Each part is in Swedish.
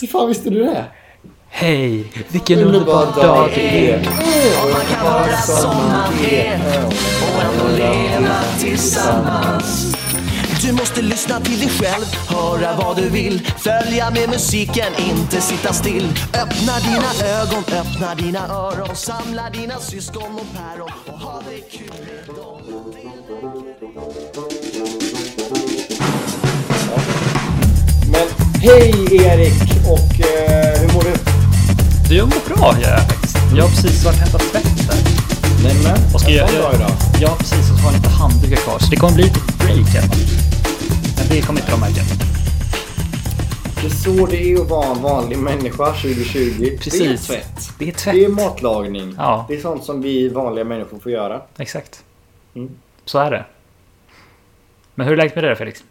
Hur fan visste du det? Hej, vilken underbar dag det är. Och man kan vara som man är och ändå leva tillsammans. Du måste lyssna till dig själv, höra vad du vill Följa med musiken, inte sitta still Öppna dina ögon, öppna dina öron Samla dina syskon och päron och ha det kul med dem hej Erik och eh, hur mår du? Du, jag mår bra jag faktiskt. Jag har precis varit och hämtat tvätt där. Nämen, Och ska jag, dag idag. jag har precis och så har lite handdukar kvar. Så det kommer bli lite break här. Men det kommer inte de märka. Det är så det är att vara en vanlig människa 2020. Det är Precis. tvätt. Det är tvätt. Det är matlagning. Ja. Det är sånt som vi vanliga människor får göra. Exakt. Mm. Så är det. Men hur är läget med det Felix?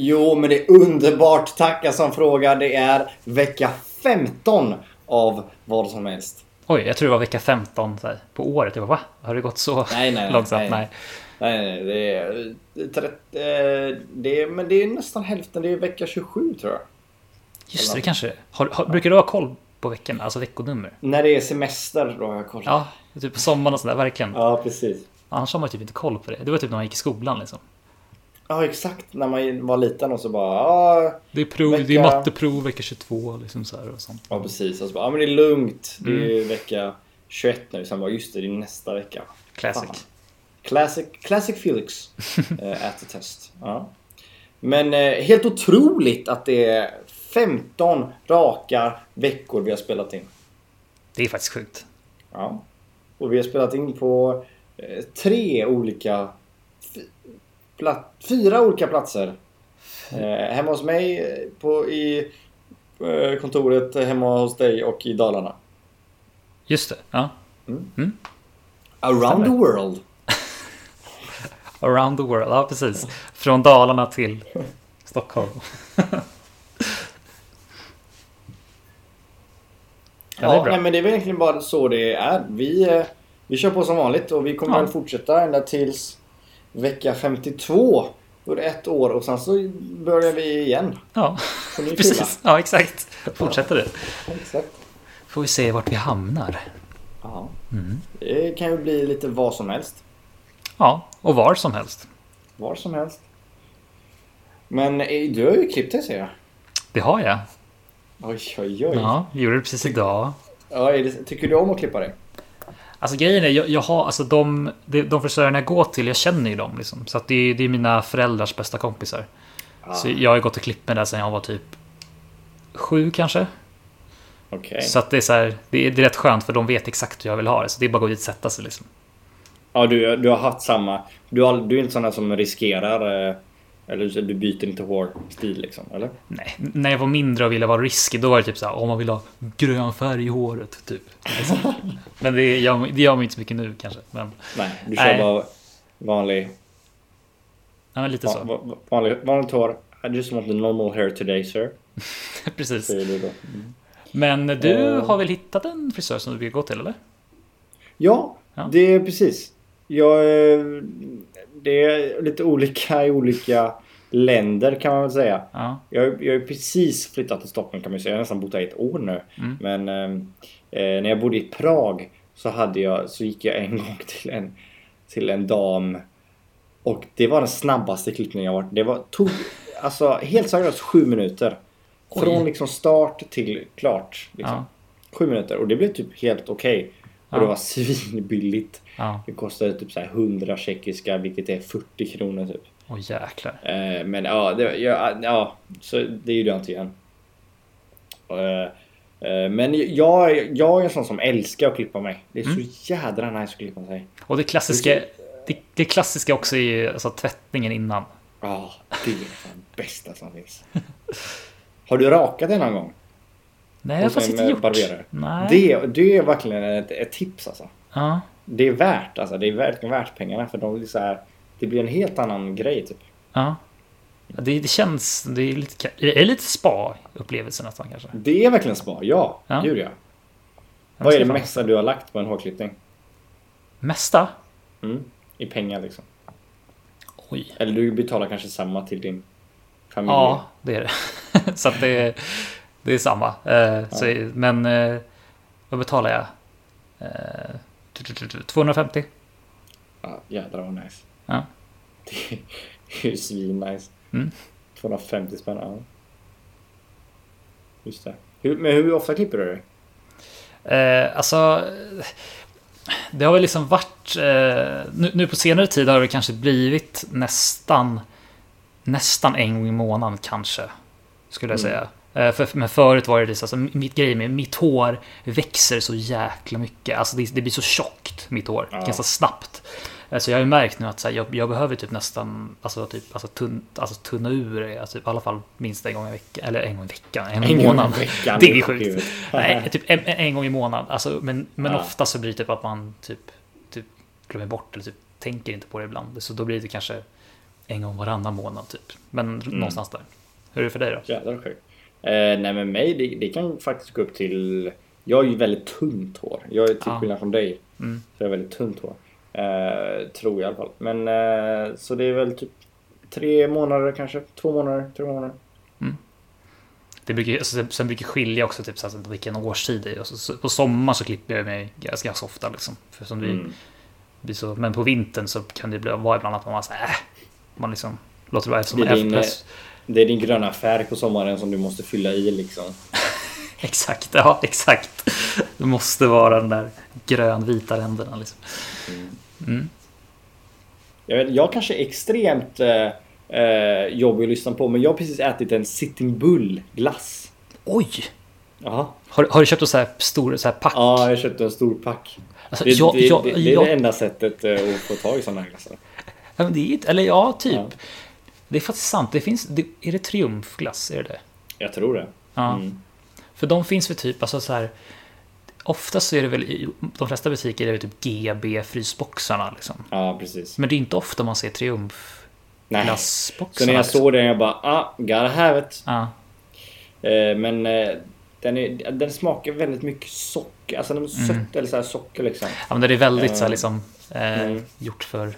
Jo, men det är underbart. Tacka som frågar. Det är vecka 15 av vad som helst. Oj, jag tror det var vecka 15 så här, på året. Jag bara, va? Har det gått så Nej, nej, långsamt? nej. Nej. Nej, nej, det är, det är, trett- eh, det är... Men det är nästan hälften. Det är vecka 27 tror jag. Just det, kanske har, har, Brukar du ha koll på veckorna? Alltså veckonummer? När det är semester då har jag koll. Ja, typ på sommaren och sådär, verkligen. Ja, precis. Annars har man typ inte koll på det. Det var typ när man gick i skolan liksom. Ja, exakt. När man var liten och så bara... Det är, prov, det är Vecka- matteprov vecka 22 liksom så här och sånt. ja precis. Och så bara, ja men det är lugnt. Det är Mm. vecka 21 nu. Sen bara, just det, det är nästa vecka. Classic. Fan. Classic, classic Felix. uh, at the test. Ja. Men eh, helt otroligt att det är 15 raka veckor vi har spelat in. Det är faktiskt sjukt. Ja. Och vi har spelat in på eh, tre olika... Plat, fyra olika platser. Eh, hemma hos mig, på, i eh, kontoret, hemma hos dig och i Dalarna. Just det, ja. Around the world. Around the world, ja precis. Från Dalarna till Stockholm. Ja, det är bra. nej, men det är väl egentligen bara så det är. Vi, eh, vi kör på som vanligt och vi kommer Ja. väl fortsätta ända tills vecka 52. Då är det ett år och sen så börjar vi igen. Ja, precis. Ja, exakt. Fortsätter det. Exakt. Får vi se vart vi hamnar. Ja. Mm. Det kan ju bli lite vad som helst. Ja, och var som helst. Var som helst. Men eh, du har ju klippt dig ser jag. Det har jag. Oj, oj, oj. Ja, gjorde det precis idag. Ja, det, tycker du om att klippa dig? Alltså grejen är, jag, jag har, alltså de, de, de frisörerna jag går till, jag känner ju dem liksom. Så att det, är- det är mina föräldrars bästa kompisar. Ah, Så jag har gått och klippt mig där sedan jag var typ sju kanske. Okej. Så att det är så här, det är, det är rätt skönt för de vet exakt hur jag vill ha det. Så det är bara att gå dit och sätta sig liksom. Ja, du, du har haft samma. Du, har, du är inte sån där som riskerar... Eller du byter inte hårstil liksom, eller? Nej, när jag var mindre och ville vara risky då var det typ så här, om man vill ha grön färg i håret typ. Men det gör, det gör man inte så mycket nu kanske. Men, Nej, du kör Nej. bara vanlig, ja, men lite va, så. va, vanlig, vanligt hår. I just want the normal hair today sir. Precis. Säger du då. Men du Eh. har väl hittat en frisör som du vill gå till eller? Ja, Ja. det är precis. Jag, eh, det är lite olika i olika länder kan man väl säga. Ja. Jag, jag har precis flyttat till Stockholm kan man säga. Jag har nästan bott här i ett år nu. Mm. Men eh, när jag bodde i Prag så, hade jag, så gick jag en gång till en, till en dam. Och det var den snabbaste klippningen jag varit. Det var, tog alltså helt seriöst sju minuter. Oj. Från liksom start till klart. Liksom. Ja. Sju minuter. Och det blev typ helt okej. Och Ja. det var svinbilligt. Ja. Det kostade typ så här 100 tjeckiska vilket är 40 kronor typ. Åh jäklar. Eh, men ja, det, ja, ja, så det är ju det igen. Eh, eh, men jag, jag är en sån som älskar att klippa mig. Det är Mm. så jädra nice att klippa sig. Och det klassiska, det, det klassiska också är alltså, tvättningen innan. Ja, det är fan det bästa som finns. Har du rakat dig någon gång? Nej, jag har en, inte gjort. barberare? Nej. Det, det är verkligen ett, ett tips alltså. Ja. Det är värt alltså. Det är verkligen värt pengarna för de blir så här. Det blir en helt annan grej typ. Ja. Det, det känns, det är lite, det är lite spa-upplevelse nästan kanske. Det är verkligen spa, ja. Ja. Ja. Jag Vad är det mesta du har lagt på en hårklippning? Mesta? Mm. I pengar liksom. Oj. Eller du betalar kanske samma till din familj. Ja, det är det. Så att det, det är samma. Eh, så, men eh, vad betalar jag? Eh, 250? Ja, jädrar vad nice. Ja. Det är ju svin-nice. Mm. 250 spänn, ja. Just det. Hur, men hur ofta klipper du dig? Eh, alltså, det har väl liksom varit... Eh, nu, nu på senare tid har det kanske blivit nästan... Nästan en gång i månaden kanske. Skulle jag Mm. säga. Eh, för, men förut var det liksom, alltså, mitt grej med mitt hår växer så jäkla mycket. Alltså det, det blir så tjockt, mitt hår. Ja. Ganska snabbt. Eh, Så jag har ju märkt nu att så här, jag, jag behöver typ nästan alltså, typ, alltså, tunn, alltså, tunna ur det, alltså, typ, i alla fall minst en gång i veckan. Eller en gång i veckan, en gång i månaden. veckan. Det är sjukt. Nej, typ en, en gång i månaden. Alltså, men men Ja. ofta så blir det typ att man typ, typ glömmer bort eller typ tänker inte på det ibland. Så då blir det kanske en gång varannan månad typ. Men Mm. någonstans där. Hur är det för dig då? Jävlar sjukt. Eh, nej men mig, det, det kan faktiskt gå upp till... Jag har ju väldigt tunt hår. Jag är till Ja. skillnad från dig. Mm. Så jag har väldigt tunt hår. Eh, tror jag i alla fall. Men eh, så det är väl typ tre månader kanske. Två månader, tre månader. Det brukar, alltså, sen- brukar skilja också typ, så här, vilken årstid det är. Så, på sommar så klipper jag mig ganska, ganska ofta. Liksom, för som vi, Mm. blir så, men på vintern så kan det bli, vara ibland att man bara så här, äh, man liksom låter det vara eftersom Det är din, efter- Det är din gröna färg på sommaren som du måste fylla i liksom. Exakt, ja exakt. Det måste vara den där grönvita ränderna liksom. Mm. Jag, vet, jag kanske är extremt eh, eh, jobbig att lyssna på men jag har precis ätit en Sitting Bull glass. Oj! Jaha. Har, har du köpt en så här stor så här pack? Ja, jag köpte en stor pack. Alltså, Det, jag, det, jag, det, det är det enda sättet eh, att få tag i sådana här glassar. ja, men det är, eller ja, typ. Ja. Det är faktiskt sant. Det finns, det, är det triumfglass? Är det det? Jag tror det. Ja. Mm. För de finns väl typ, alltså så här. Oftast så är det väl i de flesta butiker är det typ GB frysboxarna liksom. Ja, precis. Men det är inte ofta man ser triumfglassboxarna. Så när jag liksom. såg den jag bara ah, gotta have it. Ja, Eh, men eh, den, är, den smakar väldigt mycket socker. Alltså den är sött eller så här socker liksom. ja, men det är väldigt så här Eh, liksom eh, mm. gjort för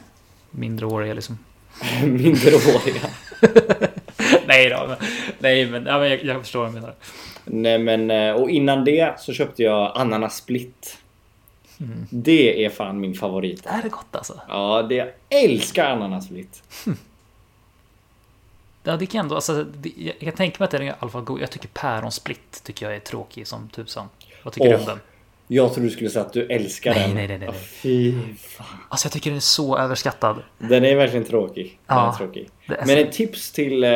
mindreåriga liksom. Mindreåriga. nej då, men, nej men, ja, men jag, jag förstår vad du menar. Nej men eh, och innan det så köpte jag ananas split. Mm. Det är fan min favorit. Är det gott alltså? Ja, det jag älskar ananas split. Ja, det kan ändå, alltså, det, jag, kan tänka mig att det är i alla fall god. Jag tycker päronsplitt tycker jag är tråkig som tusan. Vad tycker du Åh. om den? Jag tror du skulle säga att du älskar Nej, den. nej, nej, nej, nej. Fy fan. Alltså jag tycker den är så överskattad. Den är verkligen tråkig. Den Ja, är tråkig. det är Men så- ett tips till eh,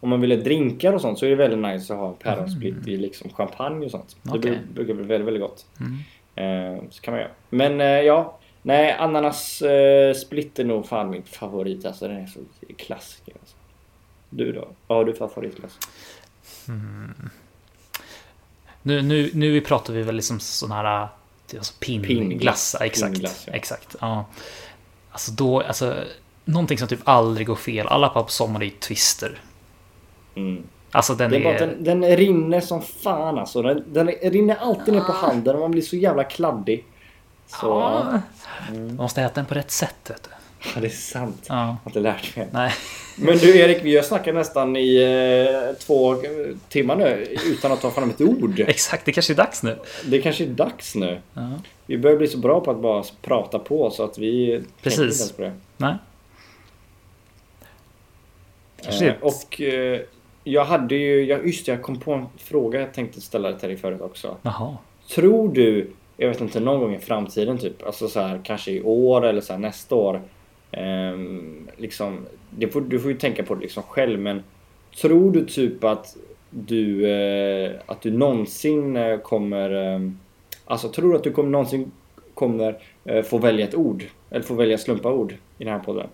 om man vill ha drinkar och sånt så är det väldigt nice att ha päronsplit i liksom champagne och sånt. Det Mm. Okej. bru- brukar bli väldigt, väldigt gott. Mm. Eh, så kan man göra. Men eh, ja, nej ananas eh, split är nog fan min favorit. Alltså den är så klassiker. Alltså. Du då? Vad har du för favoritglass? Nu, nu, nu pratar vi väl liksom sån här alltså Pinnglass. Ja, exakt. Pinnglass, ja. exakt. Ja. Alltså då, alltså någonting som typ aldrig går fel. Alla på sommar är ju twister. Mm. Alltså den Det är är... bara att den, den rinner som fan alltså. Den, den rinner alltid ner på handen och man blir så jävla kladdig. Så ja, Ja. Man måste äta den på rätt sätt. Vet du. Ja det är sant. Jag Ja. har inte lärt mig. Nej. Men du Erik, vi har snackat nästan i eh, två timmar nu utan att ta fram ett ord. Exakt, det kanske är dags nu. Det kanske är dags nu. Ja. Vi börjar bli så bra på att bara prata på så att vi Precis. inte ens på det. Nej. Kanske Eh, och eh, jag hade ju, jag, just jag kom på en fråga jag tänkte ställa till dig förut också. Jaha. Tror du, jag vet inte, någon gång i framtiden typ, alltså så här kanske i år eller så här nästa år. Ehm, liksom, det får, du får ju tänka på det liksom själv men tror du typ att du, eh, att du någonsin eh, kommer, ehm, alltså tror du att du kommer någonsin kommer eh, få välja ett ord? Eller få välja slumpa ord i den här podden?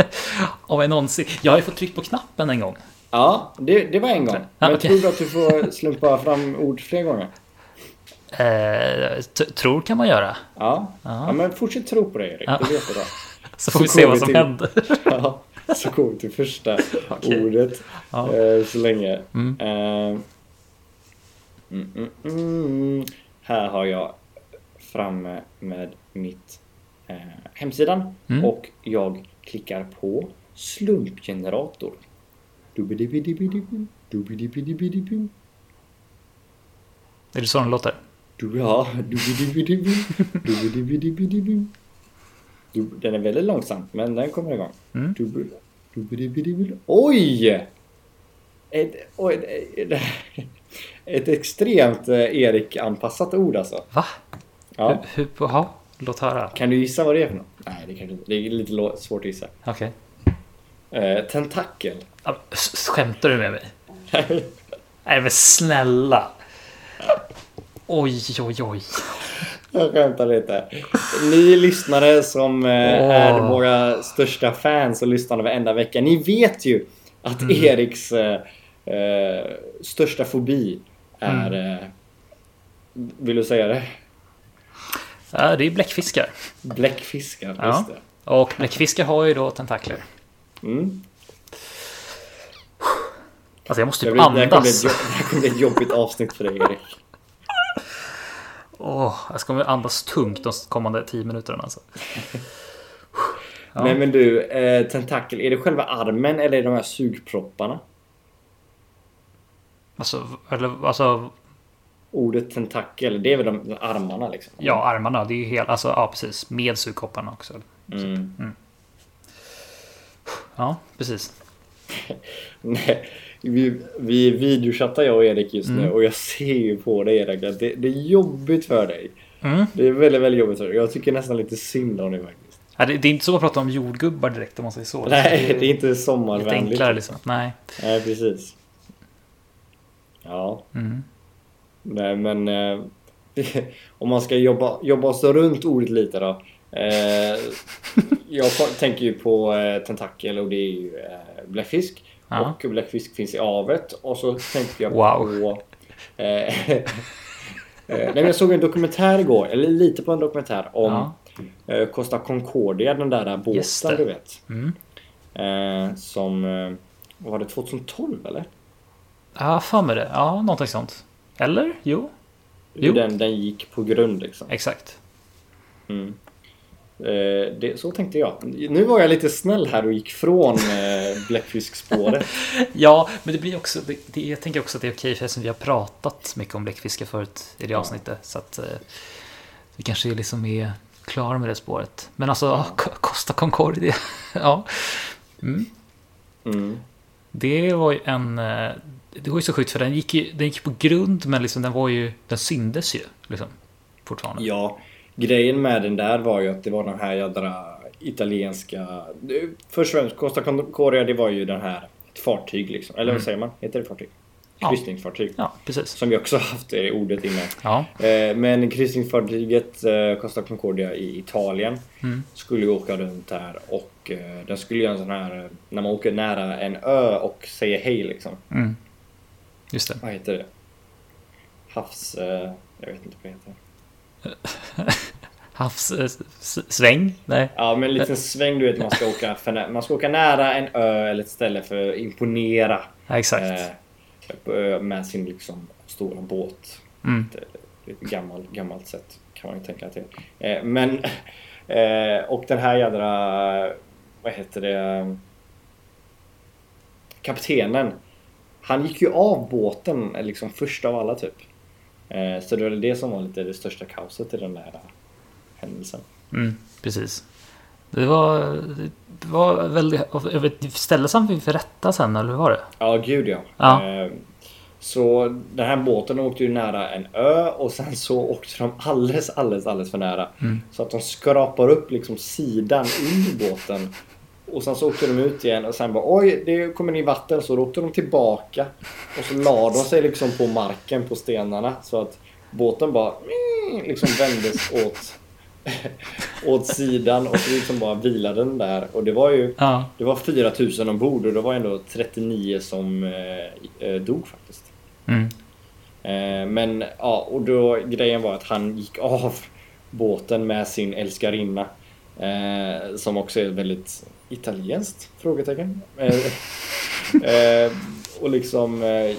Om jag någonsin... Jag har ju fått tryckt på knappen en gång. Ja, det, det var en gång. Men okej. tror du att du får slumpa fram ord fler gånger? Eh, tror kan man göra. Ja. Ja. ja, men fortsätt tro på det Erik. Ja. Det vet bra. Så får Så vi se kommer vad som till- händer. Ja, så går vi till första Okej. ordet Ja. eh, så länge. Mm. Eh, mm, mm, mm. Här har jag framme med mitt eh, hemsidan Mm. och jag klickar på slumpgenerator. Är det så den låter? Du, ja, Den är väldigt långsam, men den kommer igång. Mm. Oj! Ett, oj, ett, extremt eh, Erik-anpassat ord alltså. Va? Ja. Hur, hur, jaha, låt höra. Kan du gissa vad det är för något? Nej, det kan du inte. Det är lite svårt att gissa. Okej. Eh, tentakel. Skämtar du med mig? Nej men snälla. Oj, oj, oj. Jag skämtar lite. Ni lyssnare som eh, är våra största fans och lyssnar varenda vecka. Ni vet ju att Mm. Eriks eh, eh, största fobi är... Mm. Eh, vill du säga det? Ja, det är bläckfiskar. Bläckfiskar. Ja. Just det. Och bläckfiskar har ju då tentakler. Mm. Alltså jag måste ett, andas. det här kommer bli ett jobbigt avsnitt för dig Erik. Åh, jag ska andas tungt de kommande tio minuterna alltså. Ja. Men, men du, eh, tentakel. Är det själva armen eller är det de här sugpropparna? Alltså, eller, alltså, Ordet tentakel, det är väl de, armarna liksom? ja armarna. Det är ju helt, alltså ja precis. Med sugkopparna också. Mm. Ja, precis. Nej, vi, vi videochattar jag och Erik just nu Mm. och jag ser ju på dig Erik att det, det är jobbigt för dig. Mm. Det är väldigt, väldigt jobbigt för dig. Jag tycker nästan lite synd om dig faktiskt. Ja, det, det är inte så att prata om jordgubbar direkt om man säger så. Nej, det är inte lite sommarvänligt. enklare liksom. Nej. Nej, precis. Ja, Mm. nej men eh, om man ska jobba, jobba oss runt ordet lite då. Eh, jag tänker ju på eh, tentakel och det är ju eh, bläckfisk. Ja. Och bläckfisk finns i havet. Och så tänkte jag Wow. på... Nej, jag såg en dokumentär igår, eller lite på en dokumentär om Ja. Costa Concordia, den där båten du vet. Mm. Som... Var det 2012 eller? Ja, för mig det. Ja, någonting sånt. Eller? Jo. Jo. Den, den gick på grund liksom. exakt. Mm. Eh, det, så tänkte jag. Nu var jag lite snäll här och gick från eh, bläckfiskspåret. Ja, men det blir också, det, det, jag tänker också att det är okej förresten vi har pratat mycket om bläckfiskar förut i det Ja. avsnittet. Så att eh, vi kanske liksom är klara med det spåret. Men alltså, ja. Costa Concordia. ja. Mm. Mm. Det var ju en... eh, Det var ju så sjukt för den gick ju den gick på grund men liksom den var ju... Den syndes ju liksom. Fortfarande. Ja, grejen med den där var ju att det var den här jädra italienska... Först och främst, Costa Concordia det var ju den här ett fartyg liksom. Eller vad säger man? Heter det fartyg? Ja. Kryssningsfartyg. Ja, precis. Som vi också haft det ordet inne. Ja. Eh, Men kryssningsfartyget eh, Costa Concordia i Italien Mm. skulle ju åka runt där och eh, den skulle göra en sån här när man åker nära en ö och säger hej liksom. Mm. Just det. Vad heter det? Havs... Jag vet inte vad det heter. Havssväng? Nej. Ja men en liten sväng du vet man ska åka för man ska åka nära en ö eller ett ställe för att imponera. Ja, exakt. eh, ö med sin liksom stora båt. Mm. Ett, ett gammalt, gammalt sätt kan man ju tänka till. Eh, men eh, och den här jädra vad heter det? Kaptenen. Han gick ju av båten liksom först av alla typ. Eh, så det var det som var lite det största kaoset i den där händelsen. Mm, precis. Det var, det var väldigt... Ställdes han inför rätta sen, eller hur var det? Ja, gud ja. Ja. Eh, Så den här båten åkte ju nära en ö och sen så åkte de alldeles, alldeles, alldeles för nära. Mm. Så att de skrapar upp liksom sidan under båten. Och sen så åkte de ut igen och sen bara oj, det kommer in vatten. Så då åkte de tillbaka. Och så la de sig liksom på marken på stenarna. Så att båten bara liksom vändes åt, åt sidan och så liksom bara vilade den där. Och det var ju Ja. det var 4000 ombord och det var ändå 39 som eh, eh, dog faktiskt. Mm. Eh, men ja, och då grejen var att han gick av båten med sin älskarinna. Eh, som också är väldigt italienskt? Frågetecken. Eh, eh, och liksom eh,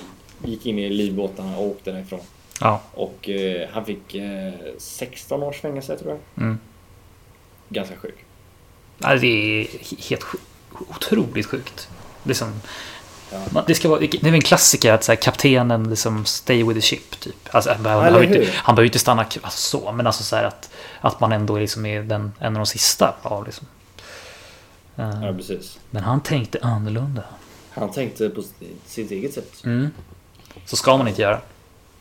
gick in i livbåtarna och åkte därifrån. Ja. Och eh, han fick eh, 16 års fängelse tror jag. Mm. Ganska sjuk. Ja, Det är helt otroligt sjukt. Liksom, Man- Det, ska vara, det är en klassiker att så här, kaptenen liksom stay with the ship. Typ. Alltså, han, behöver- inte, han behöver inte stanna alltså, så, men alltså så här att, att man ändå liksom är den, en av de sista av liksom. Ja, precis. Men han tänkte annorlunda. Han tänkte på sitt eget sätt. Mm. Så ska man inte göra.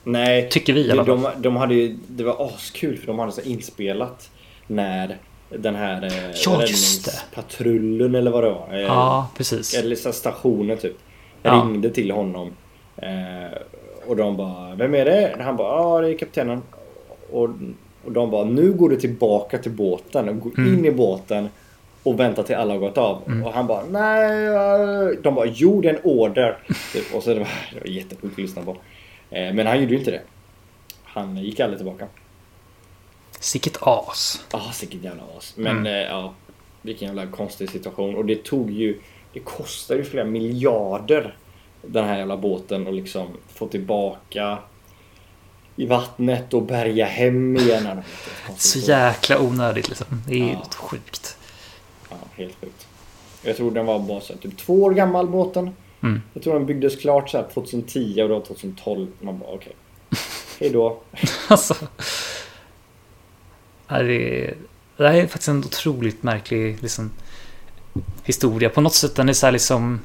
Nej, Tycker vi i alla de, fall. de, de hade ju, det var askul för de hade så inspelat när den här eh, Ja, räddningspatrullen eller vad det var. eh, Ja, precis. Eller så stationen typ. Ja. Ringde till honom. Eh, och de bara, vem är det? Han bara, ja det är kaptenen. Och, och de bara, nu går du tillbaka till båten och går Mm. in i båten. Och väntar till alla har gått av. Och han bara, nej. eh." De bara, jo det är en order. Typ. Och så det var, det var jättesjukt att lyssna på. Eh, men han gjorde ju inte det. Han gick aldrig tillbaka. Sicket as. Ah, sicket jävla as. Men Mm. eh, ja, vilken jävla konstig situation. Och det tog ju, det kostar ju flera miljarder den här jävla båten och liksom få tillbaka i vattnet och bärga hem igen. Ja. Så jäkla onödigt liksom. Det är Ja. helt sjukt. Helt sjukt. Jag tror den var bara så här, typ två år gammal båten. Mm. Jag tror den byggdes klart så här 2010 och var 2012. Man bara okej. Hej då. Alltså. Det är, det här är faktiskt en otroligt märklig liksom, historia. På något sätt den är så här liksom...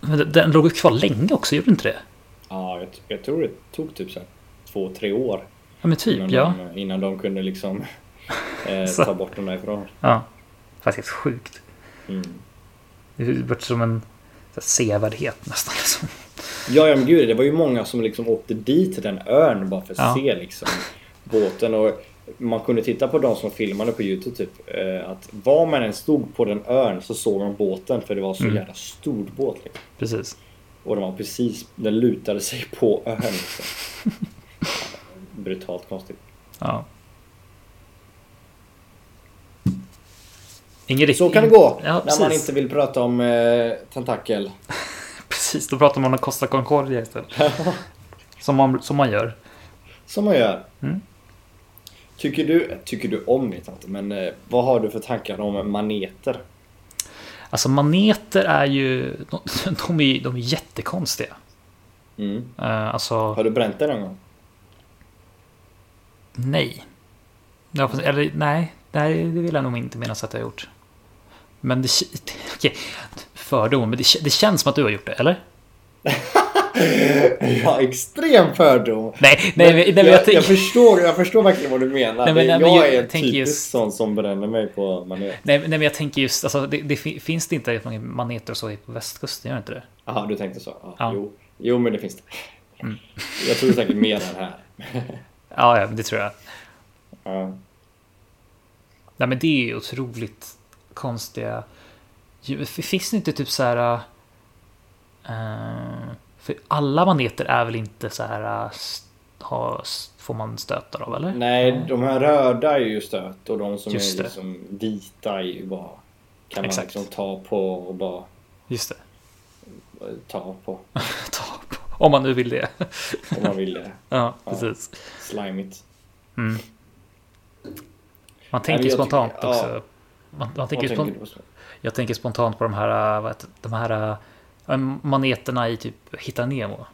Den- Den låg kvar länge också, gjorde den inte det? Ja, jag, jag tror det tog typ så två, tre år. Ja men typ, innan, ja. de, innan de kunde liksom eh, ta bort dem därifrån. ja. Faktiskt sjukt. Mm. Det är varit som en sevärdhet nästan. Liksom. Ja, ja men gud, det var ju många som liksom åkte dit till den ön bara för att Ja. se liksom båten. Och man kunde titta på de som filmade på Youtube typ. Eh, att var man än stod på den ön så såg man båten för det var så Mm. jävla stor båt. Liksom. Precis. Och den var precis, den lutade sig på ön. Liksom. Brutalt konstigt. Ja. Ingen rikt- Så kan det gå Ja, när man inte vill prata om eh, tentakel. Precis, då pratar man om Costa Concordia istället. Som man, som man gör. Som man gör. Mm. Tycker du, tycker du om vet inte, men eh, vad har du för tankar om maneter? Alltså maneter är ju... De, de, är, de är jättekonstiga. Mm. Uh, alltså, Har du bränt det någon gång? nej. Eller nej, nej, det vill jag nog inte minnas att jag har gjort. Men det... Okej, fördom, men det, det känns som att du har gjort det, eller? Ja, extrem fördom. Nej, nej, nej, men jag, jag, jag, förstår, jag förstår verkligen vad du menar. Nej, men- nej, jag, jag- är jag tänker typiskt just- sån som bränner mig på manet. Nej, nej, men jag tänker just, alltså, det, det fi- finns det inte maneter och så på västkusten, gör det inte det? Jaha, du tänkte så? Ja, Ja. Jo. jo, men det finns det. Mm. Jag tror säkert mer än här. Ja, ja, det tror jag. Ja. Nej, men det är otroligt konstiga Finns det inte typ så här... eh, för alla maneter är väl inte så här... st- ha, får man stötar av, eller? Nej, de här röda är ju stöt och de som Just är det. liksom vita är ju bara... Kan Exakt. man liksom ta på och bara Just det. ta på. Ta på. Om man nu vill det. Om man vill det. Ja, Ja. precis. Slimigt. Mm. Man tänker spontant tycker- också. ja. Man, man tänker tänker på? jag tänker spontant på de här, vad heter, de här äh, maneterna i typ Hitta Nemo.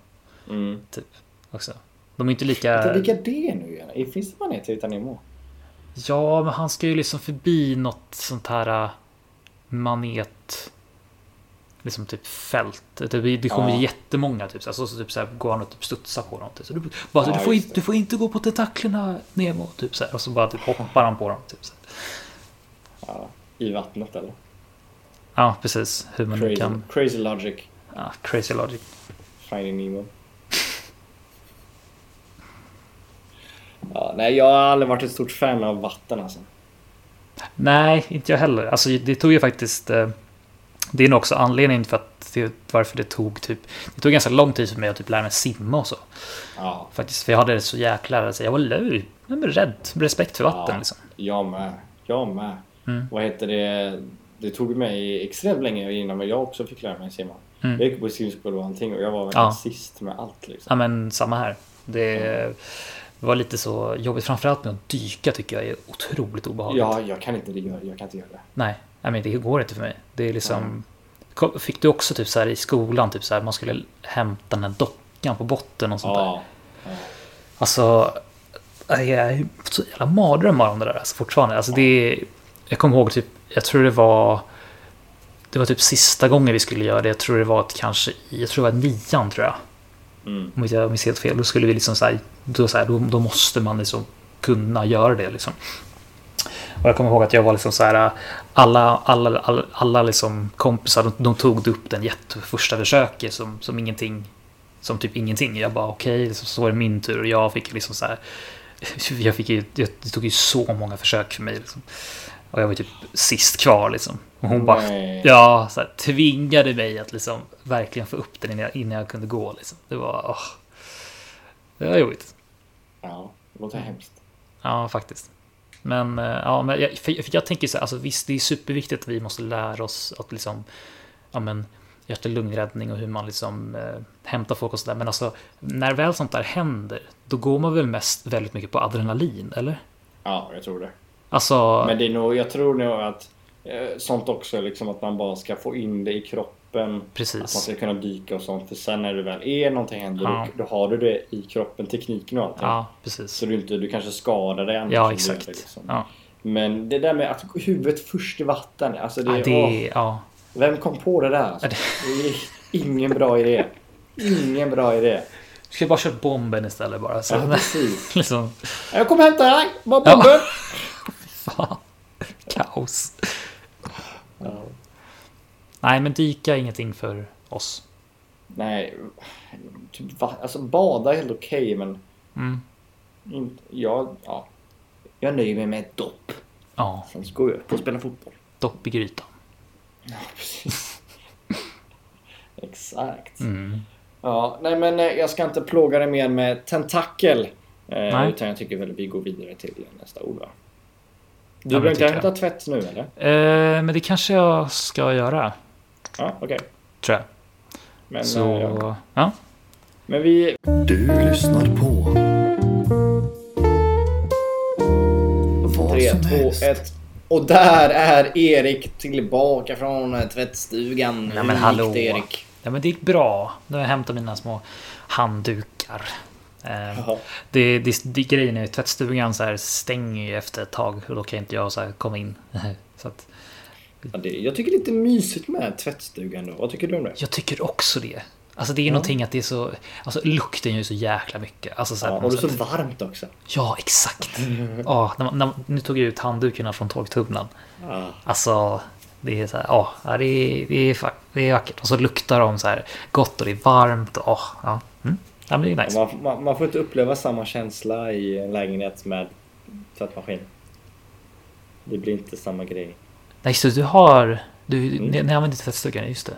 Mm. Typ, också. De är inte Vänta, lika... Vilka är det nu igen? Finns det maneter utan Nemo? Ja, men han ska ju liksom förbi något sånt här äh, manet... Liksom typ fält. Det, det kommer Ja. jättemånga typ så, här, så, typ så här, går han och typ studsar på dem. Typ. Så du, bara, Ja, du, får det. du får inte gå på tentaklerna Nemo. Typ så här, och så bara typ hoppar han på dem. Typ så. Ja, I vattnet eller? Ja, precis. Hur man Crazy, kan... crazy logic. Ja, crazy logic. Finding Nemo. Ja, nej, jag har aldrig varit ett stort fan av vatten alltså. Nej, inte jag heller. Alltså det tog ju faktiskt... eh, Det är nog också anledningen för att det, varför det tog typ... Det tog ganska lång tid för mig att typ lära mig simma och så. Ja, Faktiskt, för jag hade det så jäkla... Alltså, jag var löj, jag var rädd. Respekt för vatten Ja. liksom. jag med. Jag med. Mm. Vad heter det? Det tog mig extremt länge innan jag också fick lära mig simma. Mm. Jag gick på simskola och allting och jag var Ja. sist med allt liksom. Ja men samma här. Det var lite så jobbigt. Framförallt med att dyka tycker jag är otroligt obehagligt. Ja, jag kan inte göra jag kan inte göra det. Nej, nej men det går inte för mig. Det är liksom... Ko- Fick du också typ så här i skolan, typ så här, man skulle hämta den här dockan på botten och sånt där? Ja. Alltså, jag är så jävla mardrömmar om det där alltså, fortfarande. Alltså, det är, jag kommer ihåg typ, jag tror det var det var typ sista gången vi skulle göra det. Jag tror det var ett, kanske jag tror det var nian tror jag. Mm. Om jag minns helt fel. Då skulle vi liksom så här, då, så här, då, då måste man liksom kunna göra det liksom. Och jag kommer ihåg att jag var liksom så här, alla, alla, alla, alla liksom kompisar, de, de tog upp den jätte första försöket som, som ingenting, som typ ingenting. Jag bara okej, okay, så, så var det min tur och jag fick liksom så här, jag fick ju, jag, det tog ju så många försök för mig liksom. Och jag var typ sist kvar liksom. Och hon bara, ja, så här, tvingade mig att liksom verkligen få upp den innan jag, innan jag kunde gå liksom. Det var, åh. Det var jobbigt. Ja, det låter hemskt. Ja, faktiskt. Men, eh, ja, men jag, för, för jag tänker så här, alltså visst, det är superviktigt att vi måste lära oss att liksom, ja men, hjärt och lungräddning och hur man liksom eh, hämtar folk och sådär. Men alltså, när väl sånt där händer, då går man väl mest väldigt mycket på adrenalin, eller? Ja, jag tror det. Alltså, Men det är nog, jag tror nog att eh, sånt också, liksom att man bara ska få in det i kroppen. Att man precis. ska kunna dyka och sånt. För sen när det väl är någonting händer, Ja. då, då har du det i kroppen, tekniken och allting. Ja, precis. Så du, inte, du kanske skadar dig annars. Ja, exakt. det, liksom. Ja, Men det där med att huvudet först i vatten. Alltså det, ja, det, åh, vem kom på det där? Alltså? Det är ingen bra idé. Ingen bra idé. Du ska bara köra bomben istället bara. Så, Ja, precis. liksom, Jag kommer hämta dig! Bara bomben! fan. Kaos. Ja. Nej, men dyka är ingenting för oss. Nej, typ, va? alltså bada är helt okej men Mm. inte, jag, ja. Jag nöjer mig med ett dopp. Ja, Sen så går jag upp och spelar fotboll. dopp i grytan. Ja, precis. Exakt. Mm. Ja, nej men eh, jag ska inte plåga dig mer med tentakel. Eh, utan jag tycker väl vi går vidare till nästa ord va? Du inte tycker hämta tvätt nu eller? Eh, men det kanske jag ska göra, Ja, okej. tror jag. Men, Så, eh, ja. ja. men vi... Du lyssnar på vad 3, som 2, helst. 1. Och där är Erik tillbaka från tvättstugan. Nej, men hallå. gick det, Erik? ja, men det gick bra. Nu har jag hämtat mina små handdukar. Eh, det, det, det, grejen är ju tvättstugan så här stänger ju efter ett tag och då kan inte jag så här komma in. så att, Ja, det, jag tycker det är lite mysigt med tvättstugan då. Vad tycker du om det? jag tycker också det. Alltså det är Ja. någonting att det är så... Alltså lukten gör ju så jäkla mycket. Alltså, så här, Ja, och det är så varmt också. ja exakt. Ja, när, när, nu tog jag ut handdukarna från torktumlaren. Ja. Alltså, det är så här, ja, det är, det är, det är vackert. Och så luktar de så här gott och det är varmt. Och, ja. Ja, men det är nice. Man, man, man får inte uppleva samma känsla i en lägenhet med tvättmaskin. Det blir inte samma grej. Nej, det, du har... Du, Mm. ni, ni använder tvättstugan, just det.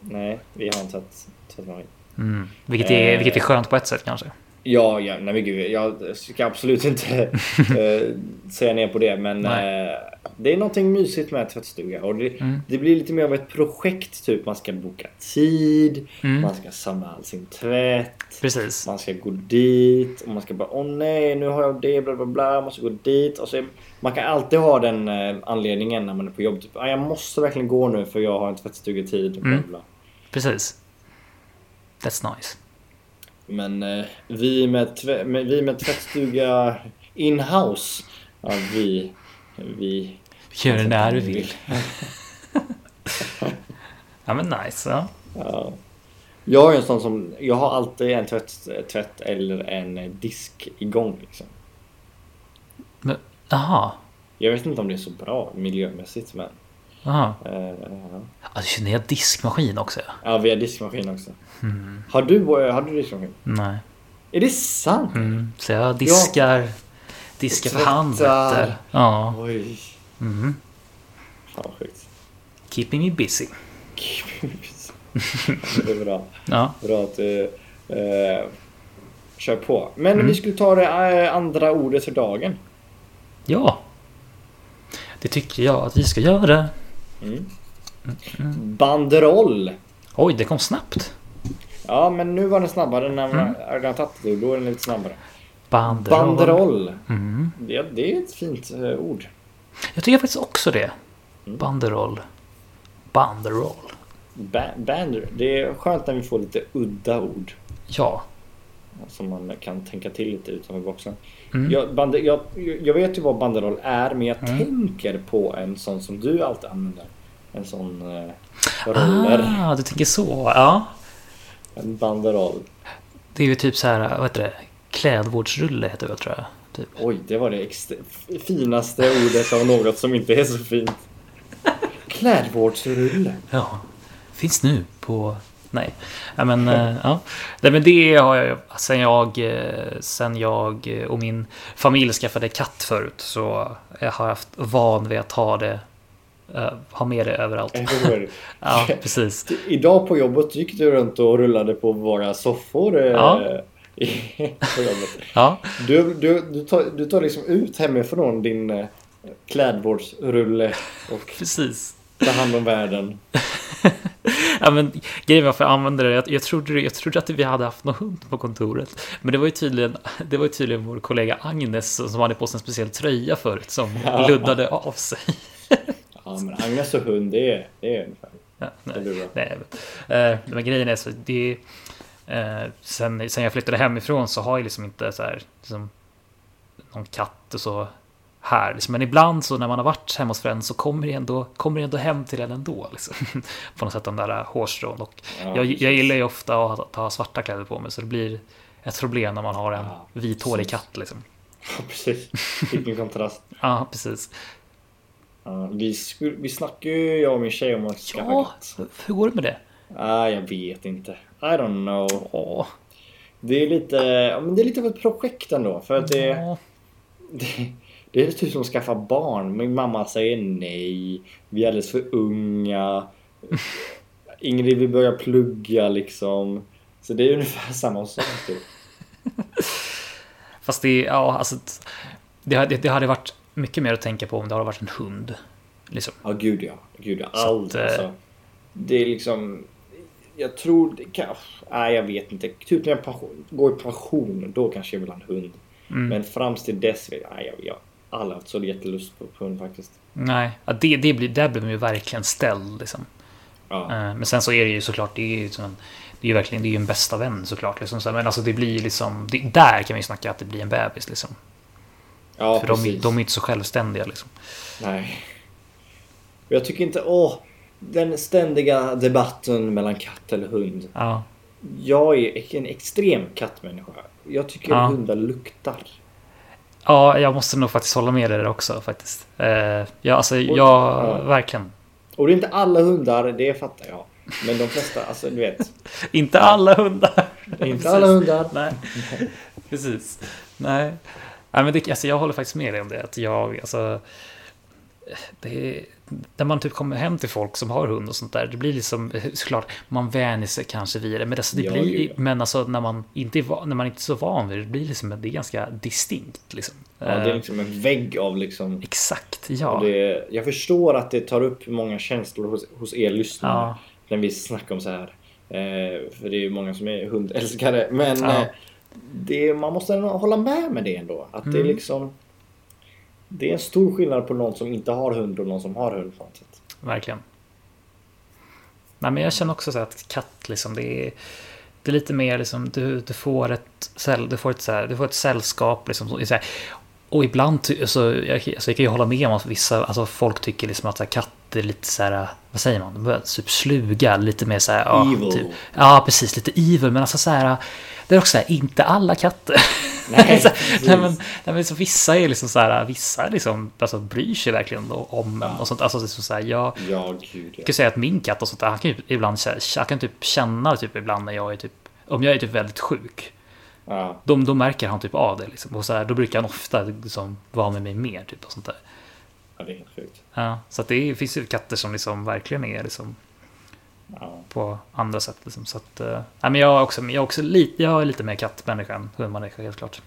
Nej, vi har en tvätt, tvättmaskin. Mm. Vilket, är, Eh. vilket är skönt på ett sätt kanske. Ja, ja, nej men gud, jag ska absolut inte eh, säga ner på det. Men eh, det är någonting mysigt med tvättstuga. Och det, Mm. det blir lite mer av ett projekt. Typ man ska boka tid, Mm. man ska samla all sin tvätt. Precis. Man ska gå dit och man ska bara åh nej nu har jag det bla bla bla. Man måste gå dit. Och så, man kan alltid ha den eh, anledningen när man är på jobb. Typ, ah, jag måste verkligen gå nu för jag har en tvättstugetid. Bla, Mm. bla. Precis. That's nice. Men eh, vi, med med, vi med tvättstuga in-house. Ja, vi... Vi... Gör det när du vill. Ja men nice. Ja. Ja. Jag är en sån som... Jag har alltid en tvätt, tvätt eller en disk igång. Liksom. Men, aha. Jag vet inte om det är så bra miljömässigt men... aha. Eh, ja. Ja, du känner jag diskmaskin också? ja? Vi har diskmaskin också. Mm. Har du, har du diskmaskin? Nej. Är det sant? Mm. Så jag diskar... Diskar för hand. Ja. Oj. Mm. Fan vad sjukt. Keeping me busy. det är bra. Ja. Bra att du eh, kör på. Men Mm. vi skulle ta det eh, andra ordet för dagen. Ja. Det tycker jag att vi ska göra. Mm. Banderoll. Oj, det kom snabbt. Ja, men nu var den snabbare när man Mm. tagit det. Då är den lite snabbare. Banderoll. Banderoll. Mm. Det, det är ett fint eh, ord. Jag tycker faktiskt också det. Mm. Banderoll. Banderoll. ba- band, det är skönt när vi får lite udda ord. Ja. Som man kan tänka till lite utanför boxen. Mm. Jag, bande, jag, jag vet ju vad banderoll är men jag Mm. tänker på en sån som du alltid använder. En sån eh, roller. Ah, du tänker så. Ja. En banderoll. Det är ju typ så här, vad heter det? Klädvårdsrulle heter det tror jag. Typ. Oj, det var det finaste ordet av något som inte är så fint. Klädvårdsrulle. Ja. Finns nu på... Nej. Ja, men, eh, ja. Nej, men det har jag sen jag, eh, sen jag eh, och min familj skaffade katt förut så jag har haft van vid att ha det ha med det överallt. Ja, precis. Idag på jobbet gick du runt och rullade på våra soffor. Ja. i- jobbet. Ja, Du, du, du, tar, du tar liksom ut hemifrån din eh, klädvårdsrulle och precis. tar hand om världen. Ja, men grejen varför jag använde det, jag, jag, trodde, jag trodde att vi hade haft någon hund på kontoret. Men det var ju tydligen, det var ju tydligen vår kollega Agnes som hade på sig en speciell tröja förut som Ja. luddade av sig. Ja, men Agnes och hund, det är, det är ungefär. Ja, nej. Nej, men, eh, men grejen är så det eh, sen, sen jag flyttade hemifrån så har jag liksom inte så här liksom, någon katt och så här. Liksom. Men ibland så när man har varit hemma hos Friends så kommer det ändå, kommer det ändå hem till en ändå. Liksom. På något sätt de där hårstrån. Och Ja, jag, jag gillar ju ofta att ha, svarta kläder på mig så det blir ett problem när man har en Ja, vithårig katt. Liksom. Ja, precis. Vilken kontrast. Ja, precis. Ja, vi, vi snackade ju, jag och min tjej, om att skaffa Ja, katt. hur går det med det? Ah, jag vet inte. I don't know. Åh, Det är lite, ja, men det är lite av ett projekt ändå. För att det, ja. det, det är typ som att skaffa barn. Min mamma säger nej. Vi är alldeles för unga. Ingrid vill börja plugga liksom. Så det är ungefär samma sak. Typ. Fast det, ja, alltså, det, hade- det hade varit mycket mer att tänka på om det hade varit en hund. Liksom. Ja, gud ja. Gud ja. Så Allt att, eh, alltså. Det är liksom... Jag tror det kan... Nej, jag vet inte. Typ när jag pension, går i pension, då kanske jag vill ha en hund. Mm. Men fram till dess, nej, jag, jag har aldrig haft så jättelust på, på hund faktiskt. Nej, ja, det, det blir, där blir man ju verkligen ställd. Liksom. Ja. Eh, Men sen så är det ju såklart, det är ju, som en, det är ju verkligen det är ju en bästa vän såklart. Liksom. Men alltså det blir liksom, det, där kan vi snacka att det blir en bebis. Liksom. Ja, För de, precis. de är inte så självständiga. Liksom. Nej. Jag tycker inte... Åh! Den ständiga debatten mellan katt eller hund. Ja, Jag är en extrem kattmänniska. Jag tycker Ja. hundar luktar. ja, jag måste nog faktiskt hålla med dig där också faktiskt. Eh, ja, alltså, jag, ja. verkligen. Och det är inte alla hundar, det fattar jag. Men de flesta, alltså du vet. Inte alla hundar. Inte alla hundar. Nej, precis. Nej, Nej men det, alltså, jag håller faktiskt med dig om det. Att jag, alltså, det är, när man typ kommer hem till folk som har hund och sånt där. Det blir liksom, såklart, man vänjer sig kanske vid det. Men, alltså, det Ja, blir, ja. men alltså, när, man inte är, när man inte är så van vid det, det blir liksom, det är ganska distinkt. Liksom. Ja, det är Eh, liksom en vägg av liksom... Exakt, ja. Det, jag förstår att det tar upp många känslor hos, hos er lyssnare. Ja. När vi snackar om så här. Eh, för det är ju många som är hundälskare. Men eh, det, man måste hålla med med det ändå. Att det är Mm. liksom... Det är en stor skillnad på någon som inte har hund och någon som har hund på. Verkligen. Nej, men jag känner också så att katt, liksom, det är, det är lite mer liksom, du, du får ett, du får ett, så här, du får ett sällskap. Liksom, så, så här, och ibland, så, jag, alltså, jag kan ju hålla med om att vissa, alltså folk tycker liksom att så här, katter är lite så här, vad säger man, de börjar typ sluga, lite mer så här, ja, Evil. Typ, ja, precis, lite evil, men alltså så här, det är också så här, inte alla katter. Nej, så, precis. nej, men, nej, men så vissa är liksom så här, vissa liksom, alltså, bryr sig verkligen om en och sånt. Alltså, är så här, jag, Ja, gud ja. kan säga att min katt och sånt där, han kan ju ibland han kan typ känna typ ibland när jag är typ, om jag är typ väldigt sjuk. ja. Då, då märker han typ av det liksom. Och så här, då brukar han ofta liksom vara med mig mer typ och sånt där. Ja, det är helt sjukt. Ja, så att det är, finns ju katter som liksom verkligen är liksom Ja. på andra sätt liksom. Så att, eh, nej, men jag är också, jag är också lite, jag är lite mer kattmänniska än hundmänniska helt klart.